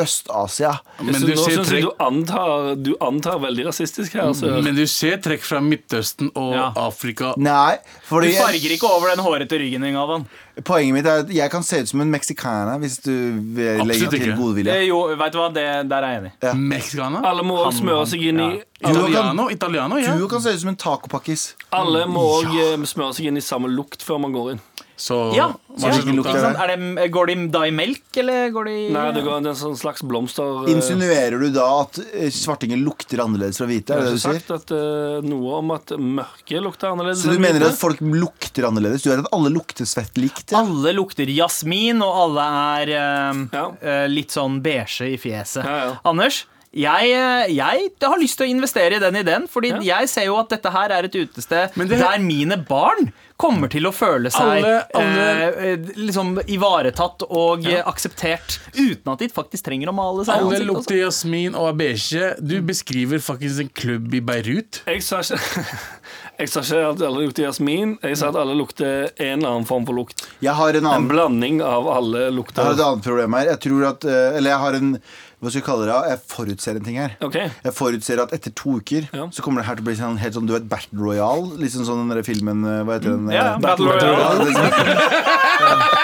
Øst-Asia. Men du nå ser trekk du antar, du antar veldig rasistisk her. Altså. Men du ser trekk fra Midtøsten og Ja. Afrika. Nei, Du farger ikke over den hårete ryggen din, Galvan. poenget mitt er at jeg kan se ut som en meksikaner hvis du legger legge til ikke. godvilje. Eh, Jo, vet du hva, det, der er jeg enig. Mexicana? Alle må han, smøre seg inn i Du Italiano? Italiano, ja. Du kan se ut som en tacopakkis. Alle må ja. smøre seg inn i samme lukt før man går inn. Så Ja, er er det? Går de da i melk, eller går de Nei, det går det er en sånn slags blomster... eh, Insinuerer du da at Svartingen svartinger lukter annerledes fra hvite? Jeg Er har det det du sier? sagt at, eh, noe om at mørke lukter annerledes Så du mener hvite. at folk lukter annerledes? Du er at alle lukter svett likt? Ja? Alle lukter jasmin, og alle er eh, Ja. eh, litt sånn beige i fjeset. Ja, ja. Anders, jeg, eh, jeg har lyst til å investere i den ideen, fordi Ja. jeg ser jo at dette her er et utested det- der mine barn kommer til å føle seg Alle- alle- eh, liksom ivaretatt og ja. akseptert, uten at de faktisk trenger å male seg. Alle lukter altså. lukter jasmin og er. Du beskriver faktisk en klubb i Beirut. Jeg sa ikke Jeg sa ikke at alle lukter jasmin. Jeg sa at alle lukter en eller annen form for lukt. Jeg har en En blanding av alle lukter. Jeg har et annet problem her. Jeg tror at eh, Eller jeg har en Hva skal jeg kalle det? Jeg forutser en ting her. Okay. Jeg forutser at etter to uker Ja. så kommer det her til å bli sånn, helt sånn, du vet, Battle Royale. Liksom sånn den der filmen eh, Hva heter den? Ja, eh, Battle Royale.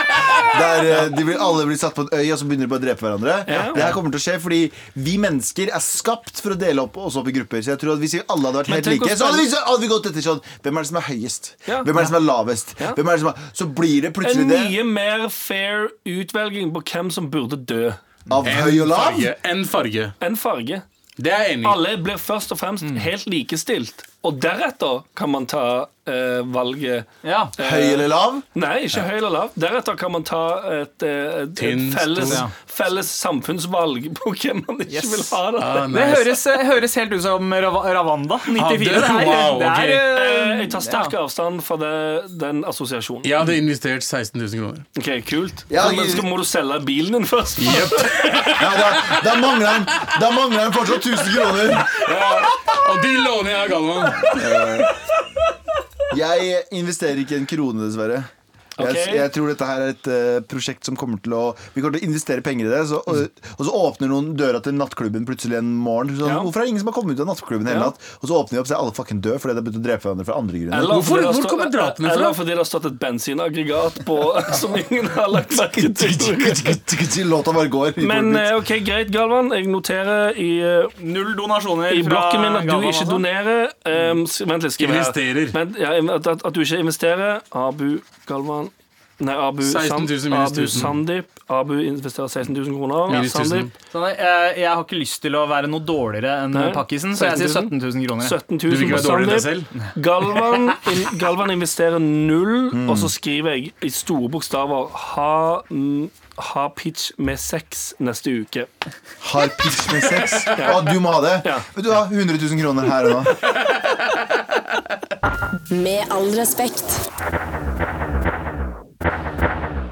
Der eh, de blir, alle blir satt på en øy, og så begynner de bare å drepe hverandre. Ja. Det her kommer til å skje fordi vi mennesker er skapt for å dele opp oss opp i grupper. Så jeg tror at Hvis vi alle hadde vært helt like, så hadde vi, så hadde vi gått etter sånn Hvem er det som er høyest? Ja. Hvem er det som er lavest? Hvem er det som er, så blir det plutselig det En mye mer fair utvelging på hvem som burde dø, av høy og lav. farge. En farge. En farge. Det er jeg enig i. Alle blir først og fremst helt likestilt. Og deretter kan man ta eh, valget Ja. eh, Høy eller lav? Nei, ikke høy eller lav. Deretter kan man ta et, eh, et, et felles, felles samfunnsvalg på hvem man ikke Yes. vil ha det. Ah, Det høres, høres helt ut som Rav Ravanda 94. Ah, det- wow, wow, det er, eh, Eh, Jeg tar sterk ja. avstand fra det, den assosiasjonen. Jeg hadde investert 16 000 kroner. Ok, Kult. Ja, Men så må du selge bilen din først? Ja, da, da mangler han Da mangler han fortsatt 1000 kroner. Og de låner jeg av Galvan! Jeg investerer ikke en krone, dessverre. Jeg, jeg tror dette her er et uh, prosjekt som kommer til å Vi kommer til å investere penger i det. Så, og, og så åpner noen døra til nattklubben plutselig en morgen. Sånn, Ja. Hvorfor er det ingen som har kommet ut av nattklubben hele Ja. natt? Og så åpner de opp, så er alle fucking døde fordi de har begynt å drepe hverandre for andre grunner. Eller Hvorfor- hvor kommer drapene fra? Eller fordi det har stått et bensinaggregat på som ingen har lagt merke til. Låta bare går. Men eh, ok, greit, Galvan. Jeg noterer i, eh, Null donasjoner i blokken min at du ikke donerer. Um, vent litt, skriv her. Investerer. Men, ja, at, at, at du ikke investerer. Abu Galvan Nei, Abu, 16 000 San- minus Abu 1000. Sandeep. Abu investerer 16 000 kroner. Minus 1000. Sandeep Sånn, eh, jeg har ikke lyst til å være noe dårligere enn Nei. pakkisen, så jeg sier 17 000 kroner. 17 Du 000 vil ikke på være dårligere enn deg Sandeep. selv? Galvan, in, Galvan investerer null, og så skriver jeg i store bokstaver ha, mm, ha pitch med sex neste uke. Har pitch med sex. Ja, du må ha det. Ja. Vet du hva, 100 000 kroner her og nå. Med all respekt.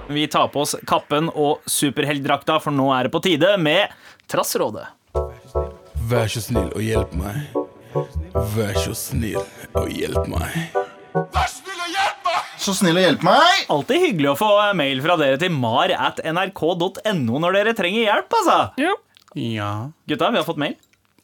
Vi tar på oss kappen og superheltdrakta, for nå er det på tide med Trassrådet. Vær så snill og hjelp meg. Vær så snill og hjelp meg. Så snill å hjelpe meg. Alltid hyggelig å få mail fra dere til mar at nrk.no når dere trenger hjelp, altså. Ja. Ja. Gutta, vi har fått mail.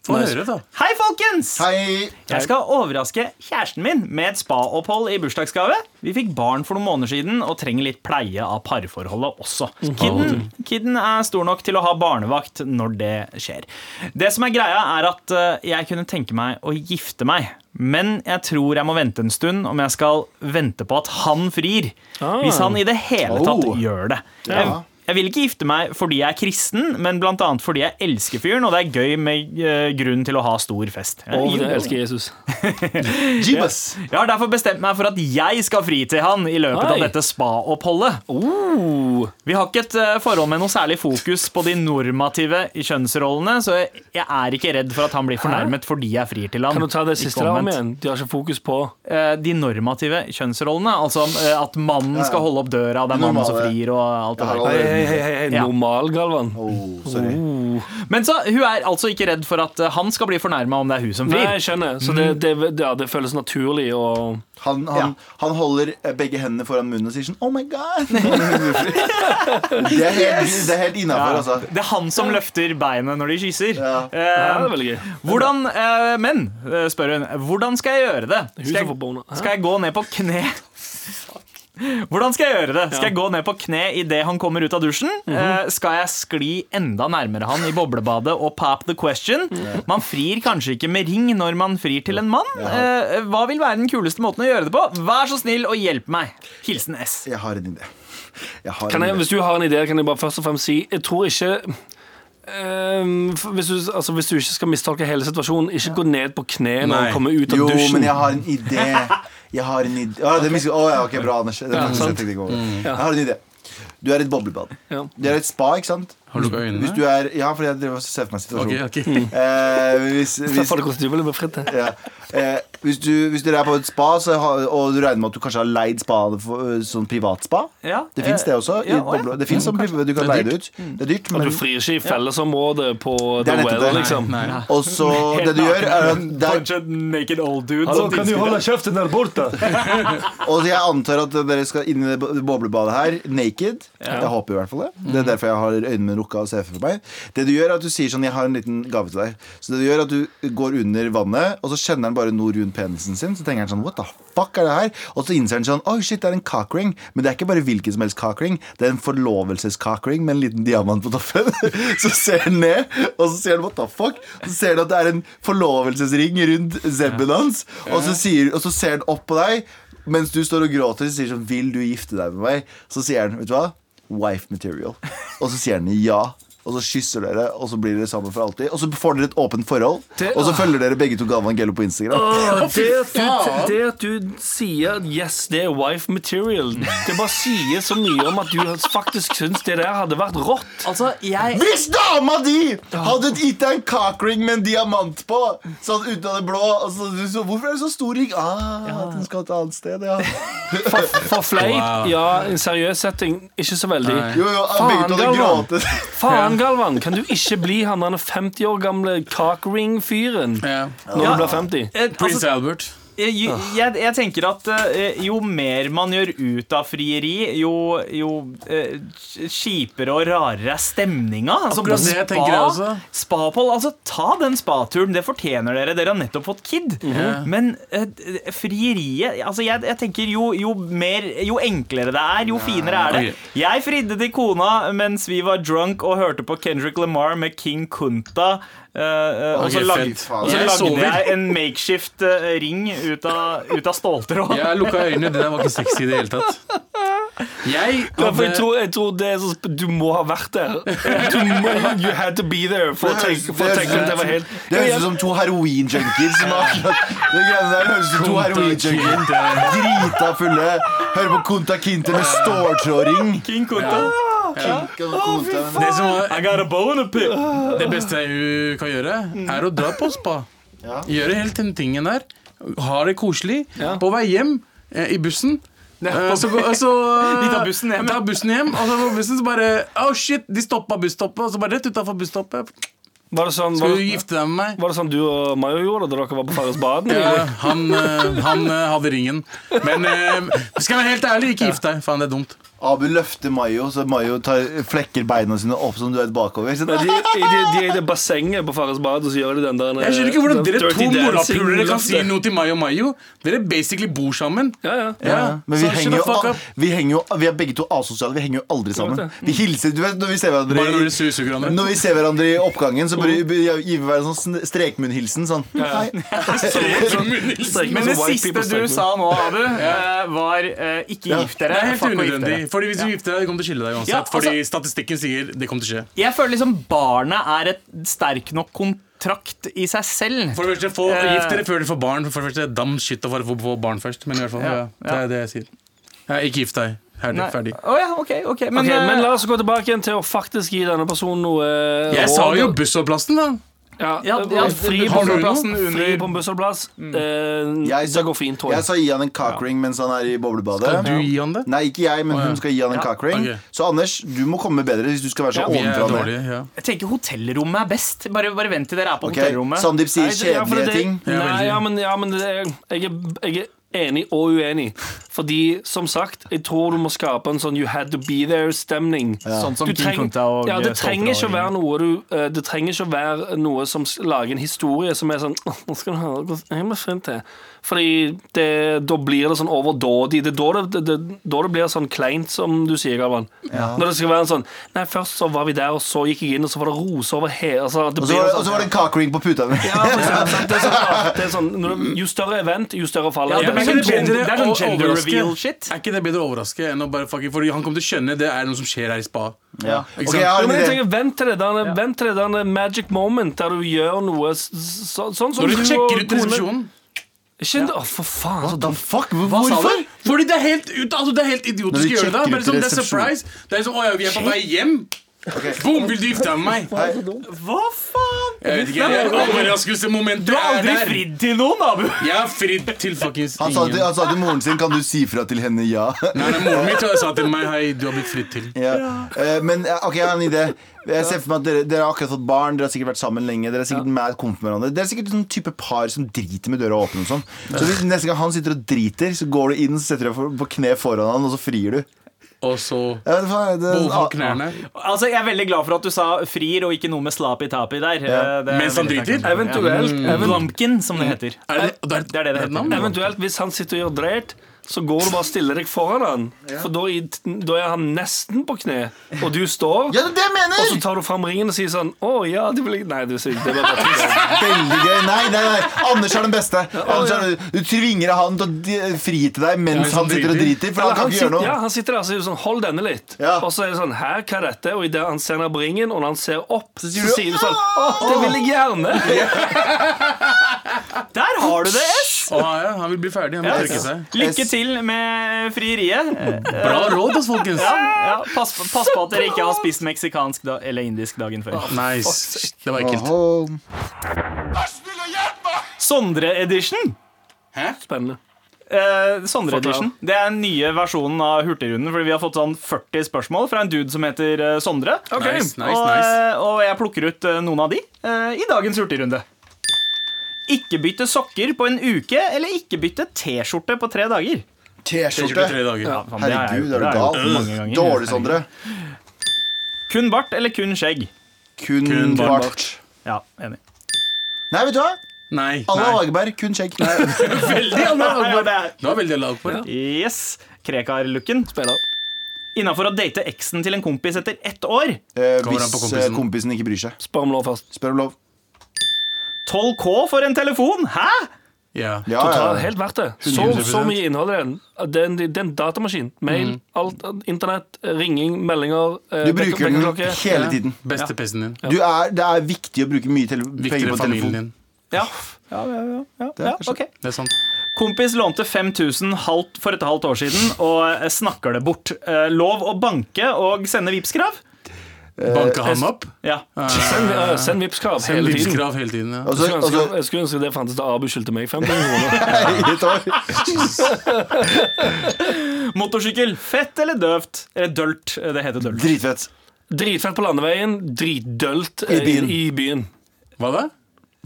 Få høre, da. Hei, folkens! Hei! Jeg skal overraske kjæresten min med et spaopphold i bursdagsgave. Vi fikk barn for noen måneder siden og trenger litt pleie av parforholdet også. Kidden, kidden er stor nok til å ha barnevakt når det skjer. Det som er greia, er at eh, jeg kunne tenke meg å gifte meg. Men jeg tror jeg må vente en stund om jeg skal vente på at han frir. Ah. Hvis han i det hele tatt Oh. gjør det. Jeg, jeg vil ikke gifte meg fordi jeg er kristen, men annet fordi jeg elsker fyren, og det er gøy med eh, grunn til å ha stor fest. Og jeg elsker Jesus. Jeebus. Jeg har derfor bestemt meg for at jeg skal fri til han i løpet Oi. av dette spa-oppholdet. Oh. Vi har ikke et eh, forhold med noe særlig fokus på de normative kjønnsrollene, så jeg- jeg er ikke redd for at han blir fornærmet fordi jeg frir til han. Kan du ta det siste om igjen? De har ikke fokus på Eh, De normative kjønnsrollene, altså at mannen skal holde opp døra, det er mannen som frir og alt det der. Hei, hei, hei, hei. Ja. normal, Galvan. Oh, sorry. Men så, hun er altså ikke redd for at eh, han skal bli fornærma om det er hun som Nei, jeg skjønner. Så det, det, ja, det føles naturlig å Han, han, han holder eh, begge hendene foran munnen og sier sånn Oh my God! det er helt, det er helt innafor, altså. Det er han som løfter beinet når de kysser. Ja. Eh, Ja, det er veldig gøy. Hvordan, eh, men, eh, spør hun, hvordan skal jeg gjøre det? Hun Skal som får jeg. Hæ? skal jeg gå ned på kne? Hvordan skal jeg gjøre det? Skal jeg gå ned på kne idet han kommer ut av dusjen? Mhm. Eh, skal jeg skli enda nærmere han i boblebadet og pop the question? Man frir kanskje ikke med ring når man frir til en mann. Eh, hva vil være den kuleste måten å gjøre det på? Vær så snill og hjelp meg. Hilsen S. Jeg har en idé. Jeg har Kan en jeg, idé. hvis du har en idé, kan jeg bare først og fremst si Jeg tror ikke Um, hvis, du, altså, hvis du ikke skal mistolke hele situasjonen, ikke gå ned på kne når du kommer ut av Jo, dusjen. men jeg har en idé. Jeg har en idé Å, det er mis- ja, ok, bra, Anders. Er jeg over. Jeg har en idé. Du er i et boblebad. Ja. Det er et spa, ikke sant? Har du lukka øynene? Hvis du er, ja, fordi jeg driver og ser for meg situasjonen. Ok, ok. Eh, hvis, hvis, for ja. eh, hvis, du, hvis dere er på et spa, så og du regner med at du kanskje har leid spa for, eh, sånn privatspa Ja, Det fins eh, det også. ja, i, Det finnes som Du kan leie det ut. Det er dyrt, men du frir ikke i fellesområdet på The Well, liksom. Nei, nei. Og så det du gjør, er at der, naked old dude Hallo, kan du holde kjeften der borte? Og jeg antar at dere skal inn i det boblebadet her naked. Jeg håper i hvert fall det. Det er derfor jeg har øynene mine lukka og ser for meg. Det du gjør er at du sier sånn Jeg har en liten gave til deg. Så det du gjør er at du går under vannet, og så kjenner han bare noe rundt penisen sin. Så tenker han sånn What the fuck er det her? Og så innser han sånn Oi, shit, det er en cockring. Men det er ikke bare hvilken som helst cockring. Det er en forlovelsescockring med en liten diamant på toppen. så ser han ned, og så ser han what the fuck. Så ser han at det er en forlovelsesring rundt zebben hans, og så, sier, og så ser han opp på deg. Mens du står og gråter så sier sånn Vil du gifte deg med meg? Så sier han, vet du hva? Wife material. Og så sier han ja. Og så kysser dere, og så blir dere sammen for alltid. Og så får dere et åpent forhold. Og så følger dere begge to Galvan Gello på Instagram. Det at, du, det at du sier yes, det er wife material, det bare sier så mye om at du faktisk syns det der hadde vært rått. Altså, jeg Hvis dama di hadde gitt deg en cockring med en diamant på, sånn ut av det blå altså, så, du så, Hvorfor er det så stor ring? Ah, den skal et annet sted, ja. For, for fleip, Wow. ja. En seriøs setting, ikke så veldig. Nei. Jo, jo, begge to hadde gråtet. Faen, Galvan, kan du ikke bli han 50 år gamle cockring-fyren Ja. når du blir 50? Prince altså, Albert. Eh, jo- jeg, jeg tenker at eh, jo mer man gjør ut av frieri, jo, jo eh, kjipere og rarere er stemninga. Altså, Akkurat på det jeg tenker jeg også. Spaopphold. Altså, ta den spaturen. Det fortjener dere. Dere har nettopp fått kid. Men eh, frieriet altså, jeg, jeg tenker jo, jo mer Jo enklere det er, jo finere er det. Jeg fridde til kona mens vi var drunk og hørte på Kendrick Lamar med King Kunta. Eh, eh, og så Ok, og så lagde jeg en makeshift eh, ring ut av, ut av ståltråd. Jeg lukka øynene. Det der var ikke sexy i det hele tatt. Jeg Ja, for jeg, tror, jeg tror det er så Du må ha vært der. Du må, you had to be there for å tenke, for å tenke at det var helt Det høres ut som to akkurat Det greiene der høres ut som to heroin-junkies Drita fulle. Hører på Konta Kinte med ståltrådring. King Kunta. Det som var I got a boner pick. Det beste hun kan gjøre, er å dra på spa. Gjøre helt den tingen der. Ha det koselig. Ja. På vei hjem eh, i bussen. eh, så, gå- så, De tar bussen hjem, ja. tar bussen hjem og så på bussen så bare Oh shit, de stoppa busstoppet. Og så bare rett utafor busstoppet. Var det sånn, Skal var du gifte deg med meg? var det sånn du og Mayo gjorde da dere var på Farrisbaden? Ja, han, eh, han eh, hadde ringen. Men eh, skal jeg være helt ærlig, ikke gift deg. Faen, det er dumt. Abu løfter Mayo, så Mayo tar, flekker beina sine opp som du vet bakover. Sånn. De, de, de er i det bassenget på Farris bad, og så gjør de den der Jeg skjønner ikke hvordan dere to morapulere kan si noe til Mayo Mayo. Dere basically bor sammen. Ja, ja. ja, men vi så henger, jo, vi henger jo Vi er begge to asosiale. Vi henger jo aldri sammen. Vi hilser Du vet når vi ser hverandre når dere. Når vi ser hverandre i oppgangen, så bare vi gir vi hverandre sånn strekmunnhilsen. Sånn. Hei. Men det siste du sa nå, Abu, eh, var eh, ikke Ja. gift dere. Det er helt unødvendig. Fordi hvis du gifter deg, det kommer til å skille deg uansett. Ja, altså- Fordi statistikken sier det kommer til å skje. Jeg føler liksom barnet er et sterk nok kontrakt i seg selv. For det første, få, Eh. Gift dere før dere får barn. For det første, Dam shit å få barn først. Men i hvert fall, Ja, ja, det er det jeg sier. Ja, ikke gift deg. Herlig, ferdig. Oh, ja, ok, ok. Men, okay, eh, men la oss gå tilbake igjen til å faktisk gi denne personen noe Jeg råd. sa jo bussholdeplassen, da. Ja, Ja, ja, fri har på du bussholdeplassen. Fri på en bussholdeplass. Eh, Jeg sa- det går fint, tror Jeg jeg. sa gi han en cockring mens han er i boblebadet. Skal du gi han det? Nei, ikke jeg, men oh, ja. hun skal gi han en Ja, cockring. Okay. Så Anders, du må komme bedre hvis du skal være så ovenfra. dårlige. Ja. jeg tenker hotellrommet er best. Bare, bare vent til dere er på okay. hotellrommet. Sandeep sier kjedelige ting. Nei, ja, men, ja, men det jeg, er, jeg er enig og uenig. Fordi, som sagt, jeg tror du må skape en sånn you had to be there-stemning. Sånn som Du King treng- Kunta og ja, det trenger ikke å være noe du eh, Det trenger ikke å være noe som lager en historie som er sånn Nå skal du høre hvordan jeg må finne til Fordi det, da blir det sånn overdådig. Det er da det, det, da det blir sånn kleint, som du sier, Galvan. Når det skal være en sånn Nei, først så var vi der, og så gikk jeg inn, og så var det roser over hele altså, Og så var sånn- og så var det en kakering på puta mi. ja, for eksempel, det er sånn, det er sånn Jo større event, jo større fall. Ja, det blir sånn det er sånn gender overraske? reveal-shit. Er ikke det bedre å overraske enn å bare fucking Fordi han kommer til å skjønne det er noe som skjer her i spa. Ja. Ikke Ok, sant? jeg har Ja, en men jeg tenker, Vent til det der, vent til det der magic moment der du gjør noe s- s- sånn som Når du og sjekker ut resepsjonen. Ja. Å, for faen. Så What the fuck? Hvorfor? Fordi det er helt, ut, altså det er helt idiotisk å gjøre det. Men sånn, det er surprise. Det er sånn, å ja, vi er på vei hjem. Boom, vil du gifte deg med meg? Hva faen? Jeg vet ikke, jeg overraskelsesmomentet Du har er aldri fridd til noen, Abu. Jeg har fridd til fuckings Han sa, til, han sa til moren sin Kan du si fra til henne ja. Nei, nei, Moren min tror jeg sa til meg Hei, du har blitt fridd til. ja. Eh, Men eh, ok, jeg har en idé. Jeg ser for meg at dere, dere har akkurat fått barn, dere har sikkert vært sammen lenge. Dere er sikkert mad komf med hverandre Dere er sikkert sånn type par som driter med døra åpen. og sånn Så hvis neste gang han sitter og driter, så går du inn setter deg for- på kne foran han, og så frir du. Og så Ja, det, det, for knærne. Altså, Jeg er veldig glad for at du sa frir og ikke noe med slapi-tapi der. Ja. Eh, Mens han driter? Eventuelt, Ja. event- Lumpkin, som det heter. Er det, det, er, Det er det det navn? heter. eventuelt hvis han sitter og gjør dreit, så går du bare og stiller deg foran han. For da, da er han nesten på kne, og du står. Ja, det mener Og så tar du fram ringen og sier sånn Å ja, det vil jeg Nei, det. Det var bare trist. Veldig gøy. Nei, nei, nei. Anders er den beste. Anders er, du tvinger han til å fri til deg mens han han sitter og driter. For han kan ikke gjøre sitter, ja, han sitter der og sier sånn Hold denne litt. Ja. Og så er det sånn Her, hva er dette? Og idet han ser ned på ringen, og når han ser opp, så sier sier, du, sånn Å, det vil jeg gjerne. Der har du det, S! Å, ja, han vil bli ferdig. Han vil trekke seg. Lykke til med frieriet. Eh, Bra råd, oss, folkens. Ja, pass, pass på at dere ikke har spist meksikansk da, eller indisk dagen før. Nice. Det var ekkelt. Sondre-edition. Spennende. Eh, Sondre Edition. Det er den nye versjonen av Hurtigrunden. Fordi vi har fått sånn 40 spørsmål fra en dude som heter Sondre. Sondre. Nice, nice, og, nice. eh, og jeg plukker ut eh, noen av de eh, i dagens Hurtigrunde. Ikke bytte sokker på en uke, eller ikke bytte T-skjorte på tre dager. T-skjorte T-skjorte. tre dager. Ja, Herregud, er du Det gal? Dårlig, Sondre. Kun bart eller kun skjegg? Kun, Kun bart. Ja, enig. Nei, vet du hva? Nei. Alle Hageberg, kun skjegg. Veldig Ja, det er- Det var veldig lag på det. Yes. Krekar-looken. Innafor å date eksen til en kompis etter ett år. Eh, på hvis kompisen. eh, kompisen ikke bryr seg. Spør om lov først. Spør om lov. 12K for en telefon! Hæ?! Ja. Ja, Total, ja. helt verdt det. Så, så mye innhold i den. Det er en, det er en datamaskin. Mail, alt, internett, ringing, meldinger. eh, Du bruker den hele tiden. Beste pesten din. Du er, det er viktig å bruke mye penger på telefonen din. Ja. Ja, ja, ja, ja, Det er ja, kanskje- ok. Det er sant. Kompis lånte 5000 halvt for et halvt år siden og eh, snakker det bort. Eh, Lov å banke og sende Vipps-krav? Banka han opp? Ja. Send, uh, send Vipps-krav hele tiden. hele tiden. Ja. Jeg skulle ønske- jeg skulle ønske det fantes da Abu skyldte meg 500 kroner. Motorsykkel. Fett eller døvt? Eller dølt. eh, Det heter dølt. Dritfett. Dritfett på landeveien, dritdølt I eh, byen. i byen. Hva da?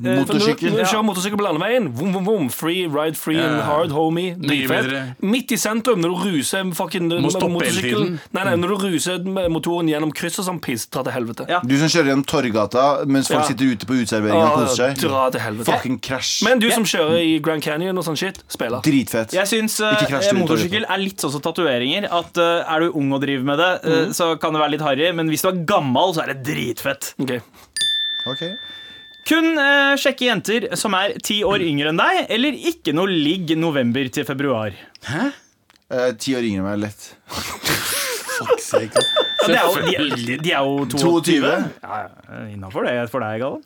Eh, Motorsykkel. når du kjører motorsykkel på landeveien, vom, vom, vom, free, ride free and hard, homie. Dritfett. Midt i sentrum, når du ruser fucking hele. Nei, nei, når du ruser motoren gjennom kryss og sånn piss, dra til helvete. Ja. Du som kjører gjennom Torgata mens folk Ja. sitter ute på uteserveringa og koser seg. Dra til helvete. Fucking crash. Men du som kjører i Grand Canyon og sånn shit, spiller. Dritfett. Jeg syns eh, til motorsykkel er litt sånn som tatoveringer. At uh, Er du ung og driver med det, eh, så kan det være litt harry, men hvis du er gammel, så er det dritfett. Okay. Ok. Kun eh, sjekke jenter som er ti år yngre enn deg, eller ikke noe ligg november til februar. Eh, Ti år yngre enn meg, lett. Ja, det er jo, de, de, de er jo 22. 22? Ja, Innafor det for deg, Galvan.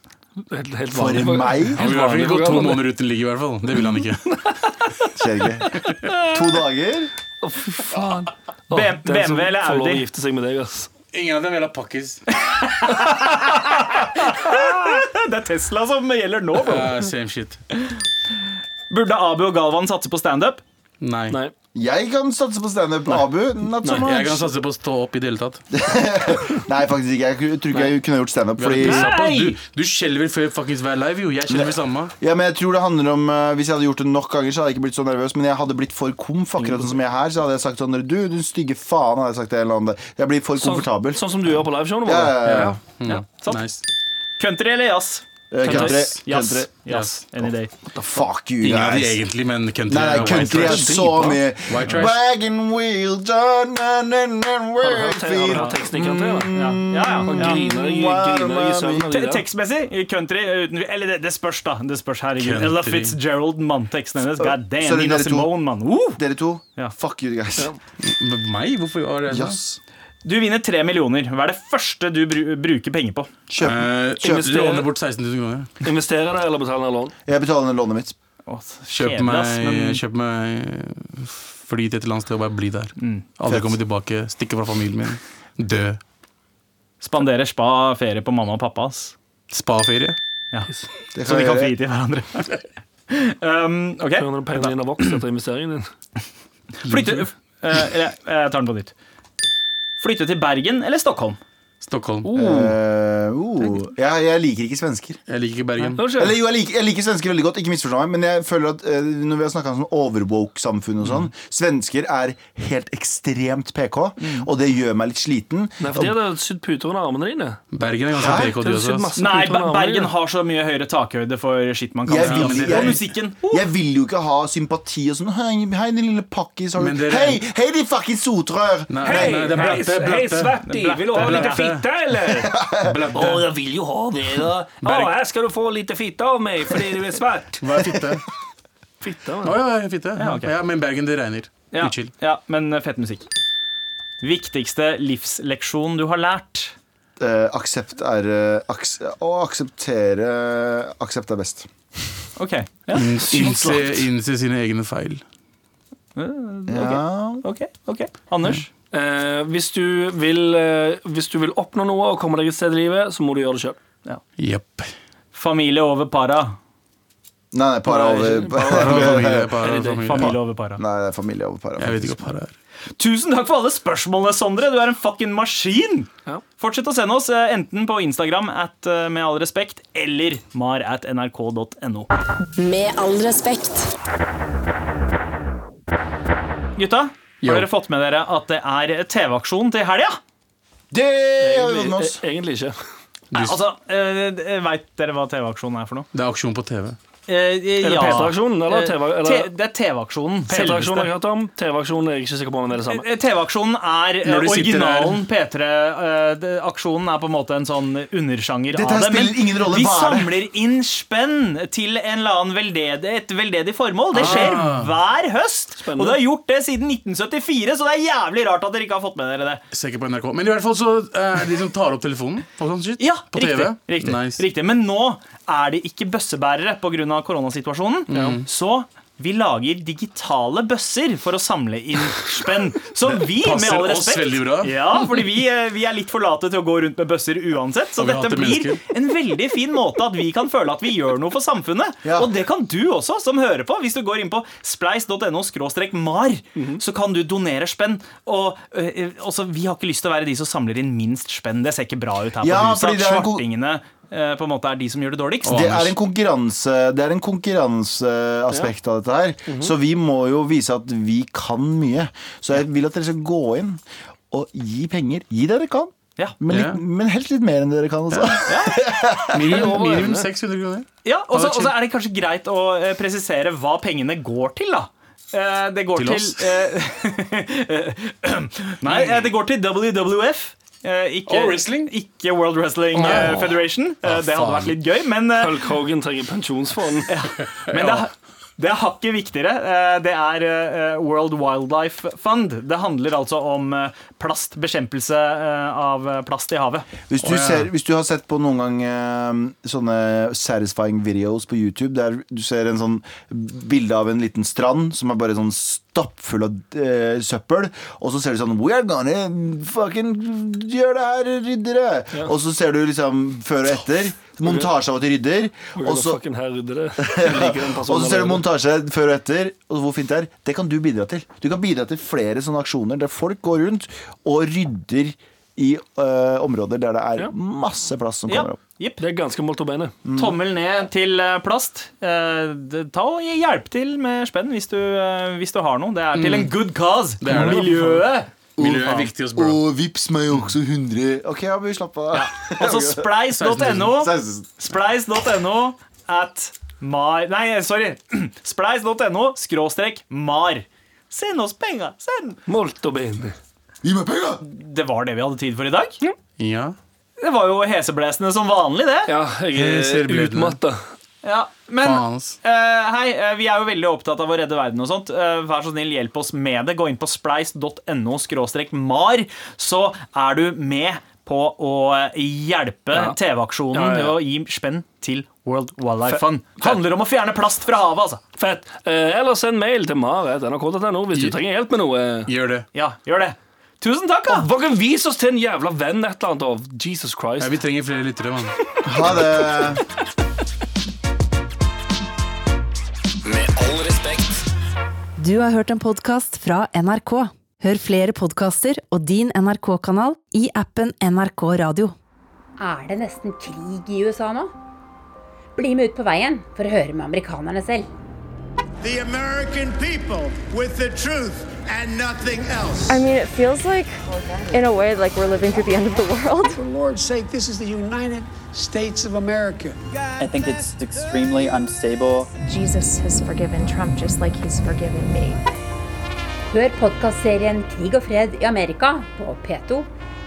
Helt, helt For vanlig. meg? Han vil i hvert fall ikke gå to måneder uten ligg, i hvert fall. Det vil han ikke. Skjer ikke. To dager? Å, fy faen. Å, B- den som BMW eller får lov å Audi? gifte seg med deg, ass. Ingen av dem vil ha pakkis. Det er Tesla som gjelder nå. bro. Uh, same shit. Burde Abu og Galvan satse på standup? Nei. Nei. Jeg kan satse på standup. Abu, not so Nei. Jeg kan satse på å stå opp i det hele tatt. Nei, faktisk ikke. Jeg tror ikke jeg kunne gjort standup. Fordi Nei! Du, du skjelver før fuckings hver live, jo. Jeg skjelver samme. ja, men jeg tror det handler om uh, Hvis jeg hadde gjort det nok ganger, så hadde jeg ikke blitt så nervøs. Men jeg hadde blitt for komf, akkurat sånn som jeg er her. Så hadde jeg sagt sånn Du, du stygge faen, hadde jeg sagt det. Eller annet. Jeg blir for Sånn, komfortabel. sånn som du gjør på liveshowene Ja, våre. ja, ja. ja. Ja, sant. Nice. Country eller jazz? Eh, Country. Jazz. country. Jazz. Any day. Fuck you, Ingen av de guys. egentlig, men country. Nei, nei, er country er så mye White trash. Wagon wheel done and then Har du hørt, har du hørt teksten i country? da? Ja, ja, ja. Ja. griner i- griner i søvn. av Te- det. Tekstmessig, i country uten, Eller det, det spørs, da. Det spørs, herregud. Country. Ella Fitzgerald, mann. Teksten hennes. God damn. Sorry, Nina dere to. Simone, mann. Uh! Dere to, Ja. fuck you guys. Meg? Hvorfor var det sånn? Du vinner tre millioner. Hva er det første du bru bruker penger på? Kjøp. Eh, bort 16 000 kroner. Investerer det eller betaler ned lån? Jeg betaler ned lånet mitt. Å, Kjøp kjedelig, meg, ass, men kjøp meg fly til et eller annet sted og bare bli der. Aldri Fett. komme tilbake, stikke fra familien min. Dø. spandere spa ferie på mamma og pappa. ass. Spaferie. Ja. Det Så de kan fri til hverandre. um, ok, Før når pengene dine har vokst etter investeringen din. Flytte eh, eller, Jeg tar den på nytt. Flytte til Bergen eller Stockholm? Stockholm. Eh, uh, jeg, jeg liker ikke svensker. Jeg liker ikke Bergen. Eller jo, jeg liker, jeg liker svensker veldig godt, ikke misforstå meg, men jeg føler at uh, når vi har snakka om sånn overwoke-samfunn og sånn, svensker er helt ekstremt PK, og det gjør meg litt sliten. Nei, for de hadde sydd puter under armene dine. Bergen er ganske Hæ? PK, De de også. Nei, Bergen har så mye høyere takhøyde for shit man kan Jeg vil, jeg, Og musikken. Jeg vil jo ikke ha sympati og sånn Hei, hei din lille pakkis. Hei, hei, din fucking sotrør! Hei, hei, hei, hei, hei, hei, hei, hei, vil fitte, eller? Å, jeg vil jo ha det, da. Å, her skal du få litt fitte av meg fordi du er svart. Hva er fitte? Fitte, Å ja, ja, fitte. Ja, ok. Ja, men Bergen, det regner. Ja, Utskill. ja, men eh, fett musikk. Viktigste livsleksjon du har lært? Eh, aksept er eh, aks Å akseptere Aksept er best. OK. Ja. Innse, innse sine egne feil. Ja. ok, ok Anders? Eh, hvis, du vil, eh, hvis du vil oppnå noe og komme deg et sted i livet, så må du gjøre det sjøl. Jepp. Familie over para. Nei, nei, para over Familie, para, familie. Familie over para. Nei, det er familie over para. Jeg vet ikke hva para er. Tusen takk for alle spørsmålene, Sondre. Du er en fucking maskin. Ja. Fortsett å sende oss eh, enten på Instagram at eh, med all respekt eller mar at nrk.no. Med all respekt. Gutta. Har dere fått med dere at det er TV-aksjon til helga? Det har vi fått med oss. eh, egentlig ikke. Nei, altså, uh, Veit dere hva TV-aksjonen er for noe? Det er aksjon på TV. Eh, eh, Er det ja. P3-aksjonen, eller Eh, TV eller- Det er TV-aksjonen. P3-aksjonen har jeg hørt om. TV-aksjonen er jeg ikke sikker på om det er det samme. Eh, TV-aksjonen er eh, originalen P3-aksjonen er på en måte en sånn undersjanger Dette av det. Men ingen rolle, vi er samler inn spenn til en eller annen veldedig, et veldedig formål. Det skjer Ah. hver høst. Spennende. Og det har gjort det siden 1974, så det er jævlig rart at dere ikke har fått med dere det. Sikker på NRK. Men i hvert fall så er de som tar opp telefonen sånn shit. Ja, på riktig, TV. riktig, Nice. riktig. Men nå er det ikke bøssebærere pga. koronasituasjonen. Så vi lager digitale bøsser for å samle inn spenn. Så vi, med all respekt. Ja, fordi vi, eh, vi er litt for late til å gå rundt med bøsser uansett. Så dette blir en veldig fin måte at vi kan føle at vi gjør noe for samfunnet. Ja. Og det kan du også, som hører på. Hvis du går inn på spleis.no mar, så kan du donere spenn. Og øh, også, vi har ikke lyst til å være de som samler inn minst spenn. Det ser ikke bra ut her på Ja, huset. svartingene eh, på en måte er de som gjør det dårligst. Det er en konkurranse Det er en konkurranseaspekt av dette her. Mhm. Så vi må jo vise at vi kan mye. Så jeg vil at dere skal gå inn og gi penger. Gi det dere kan. Ja. Men, litt, Ja. men helst litt mer enn dere kan også. Minimum, minimum 600 kroner. Ja, og så er det kanskje greit å eh, presisere hva pengene går til, da. Eh, det går Til til, oss? eh, Nei, eh, det går til WWF. Eh, ikke, og wrestling? ikke World Wrestling eh, Federation. Eh, det hadde faen. vært litt gøy, men, Hulk Hogan trenger pensjonsfond. men det, det er hakket viktigere. Eh, Det er eh, World Wildlife Fund. Det handler altså om plastbekjempelse eh, av plast i havet. Hvis du, ser, hvis du har sett på noen gang sånne satisfying videos på YouTube, der du ser en sånn bilde av en liten strand som er bare sånn stappfull av eh, søppel, og så ser du sånn We are gonna fucking gjøre det her, ryddere! Og så ser du liksom før og etter. Montasje av at de rydder. Og så, ser du montasje før og etter, og hvor fint det er. Det kan du bidra til. Du kan bidra til flere sånne aksjoner der folk går rundt og rydder i eh, områder der det er Ja. masse plass som Ja, kommer opp. jipp. Det er ganske molto bene. Tommel ned til eh, plast. Eh, Ta og hjelp til med spenn hvis du, eh, hvis du har noe. Det er til en good cause. Det er det. Miljøet. Miljø er viktig hos bro. Og vips meg også 100 Ok, ja, vi slapp av. Altså spleis.no. Spleis.no at mar... Nei, sorry. Spleis.no skråstrek mar. Send oss penger. Send. Molto bene. Gi meg penger! Det var det vi hadde tid for i dag. Ja. Det var jo heseblesende som vanlig, det. Ja, jeg Jeg er utmatta. Ja, men uh, eh, hei, uh, vi er jo veldig opptatt av å redde verden og sånt. Uh, vær så snill, hjelp oss med det. Gå inn på spleis.no skråstrek mar, så er du med på å hjelpe Ja. TV-aksjonen Ja, ja, ja. å gi spenn til World Wildlife Fe- Fund. Handler om å fjerne plast fra havet, altså. Fett. Eh, eller send mail til mar.nrk.no hvis du trenger hjelp med noe. Gjør det. Ja, gjør det. Tusen takk, da! Hva Vis oss til en jævla venn et eller annet av Jesus Christ. Ja, vi trenger flere lyttere, mann. Ha det. Du har hørt en podkast fra NRK. Hør flere podkaster og din NRK-kanal i appen NRK Radio. Er det nesten krig i USA nå? Bli med ut på veien for å høre med amerikanerne selv. The American people with the truth and nothing else. I mean, it feels like, in a way, like we're living through the end of the world. For Lord's sake, this is the United States of America. I think it's extremely unstable. Jesus has forgiven Trump just like he's forgiven me. Hør podkastserien Krig og fred i Amerika på P2,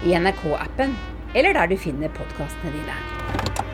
i NRK-appen eller der du finner podkastene dine.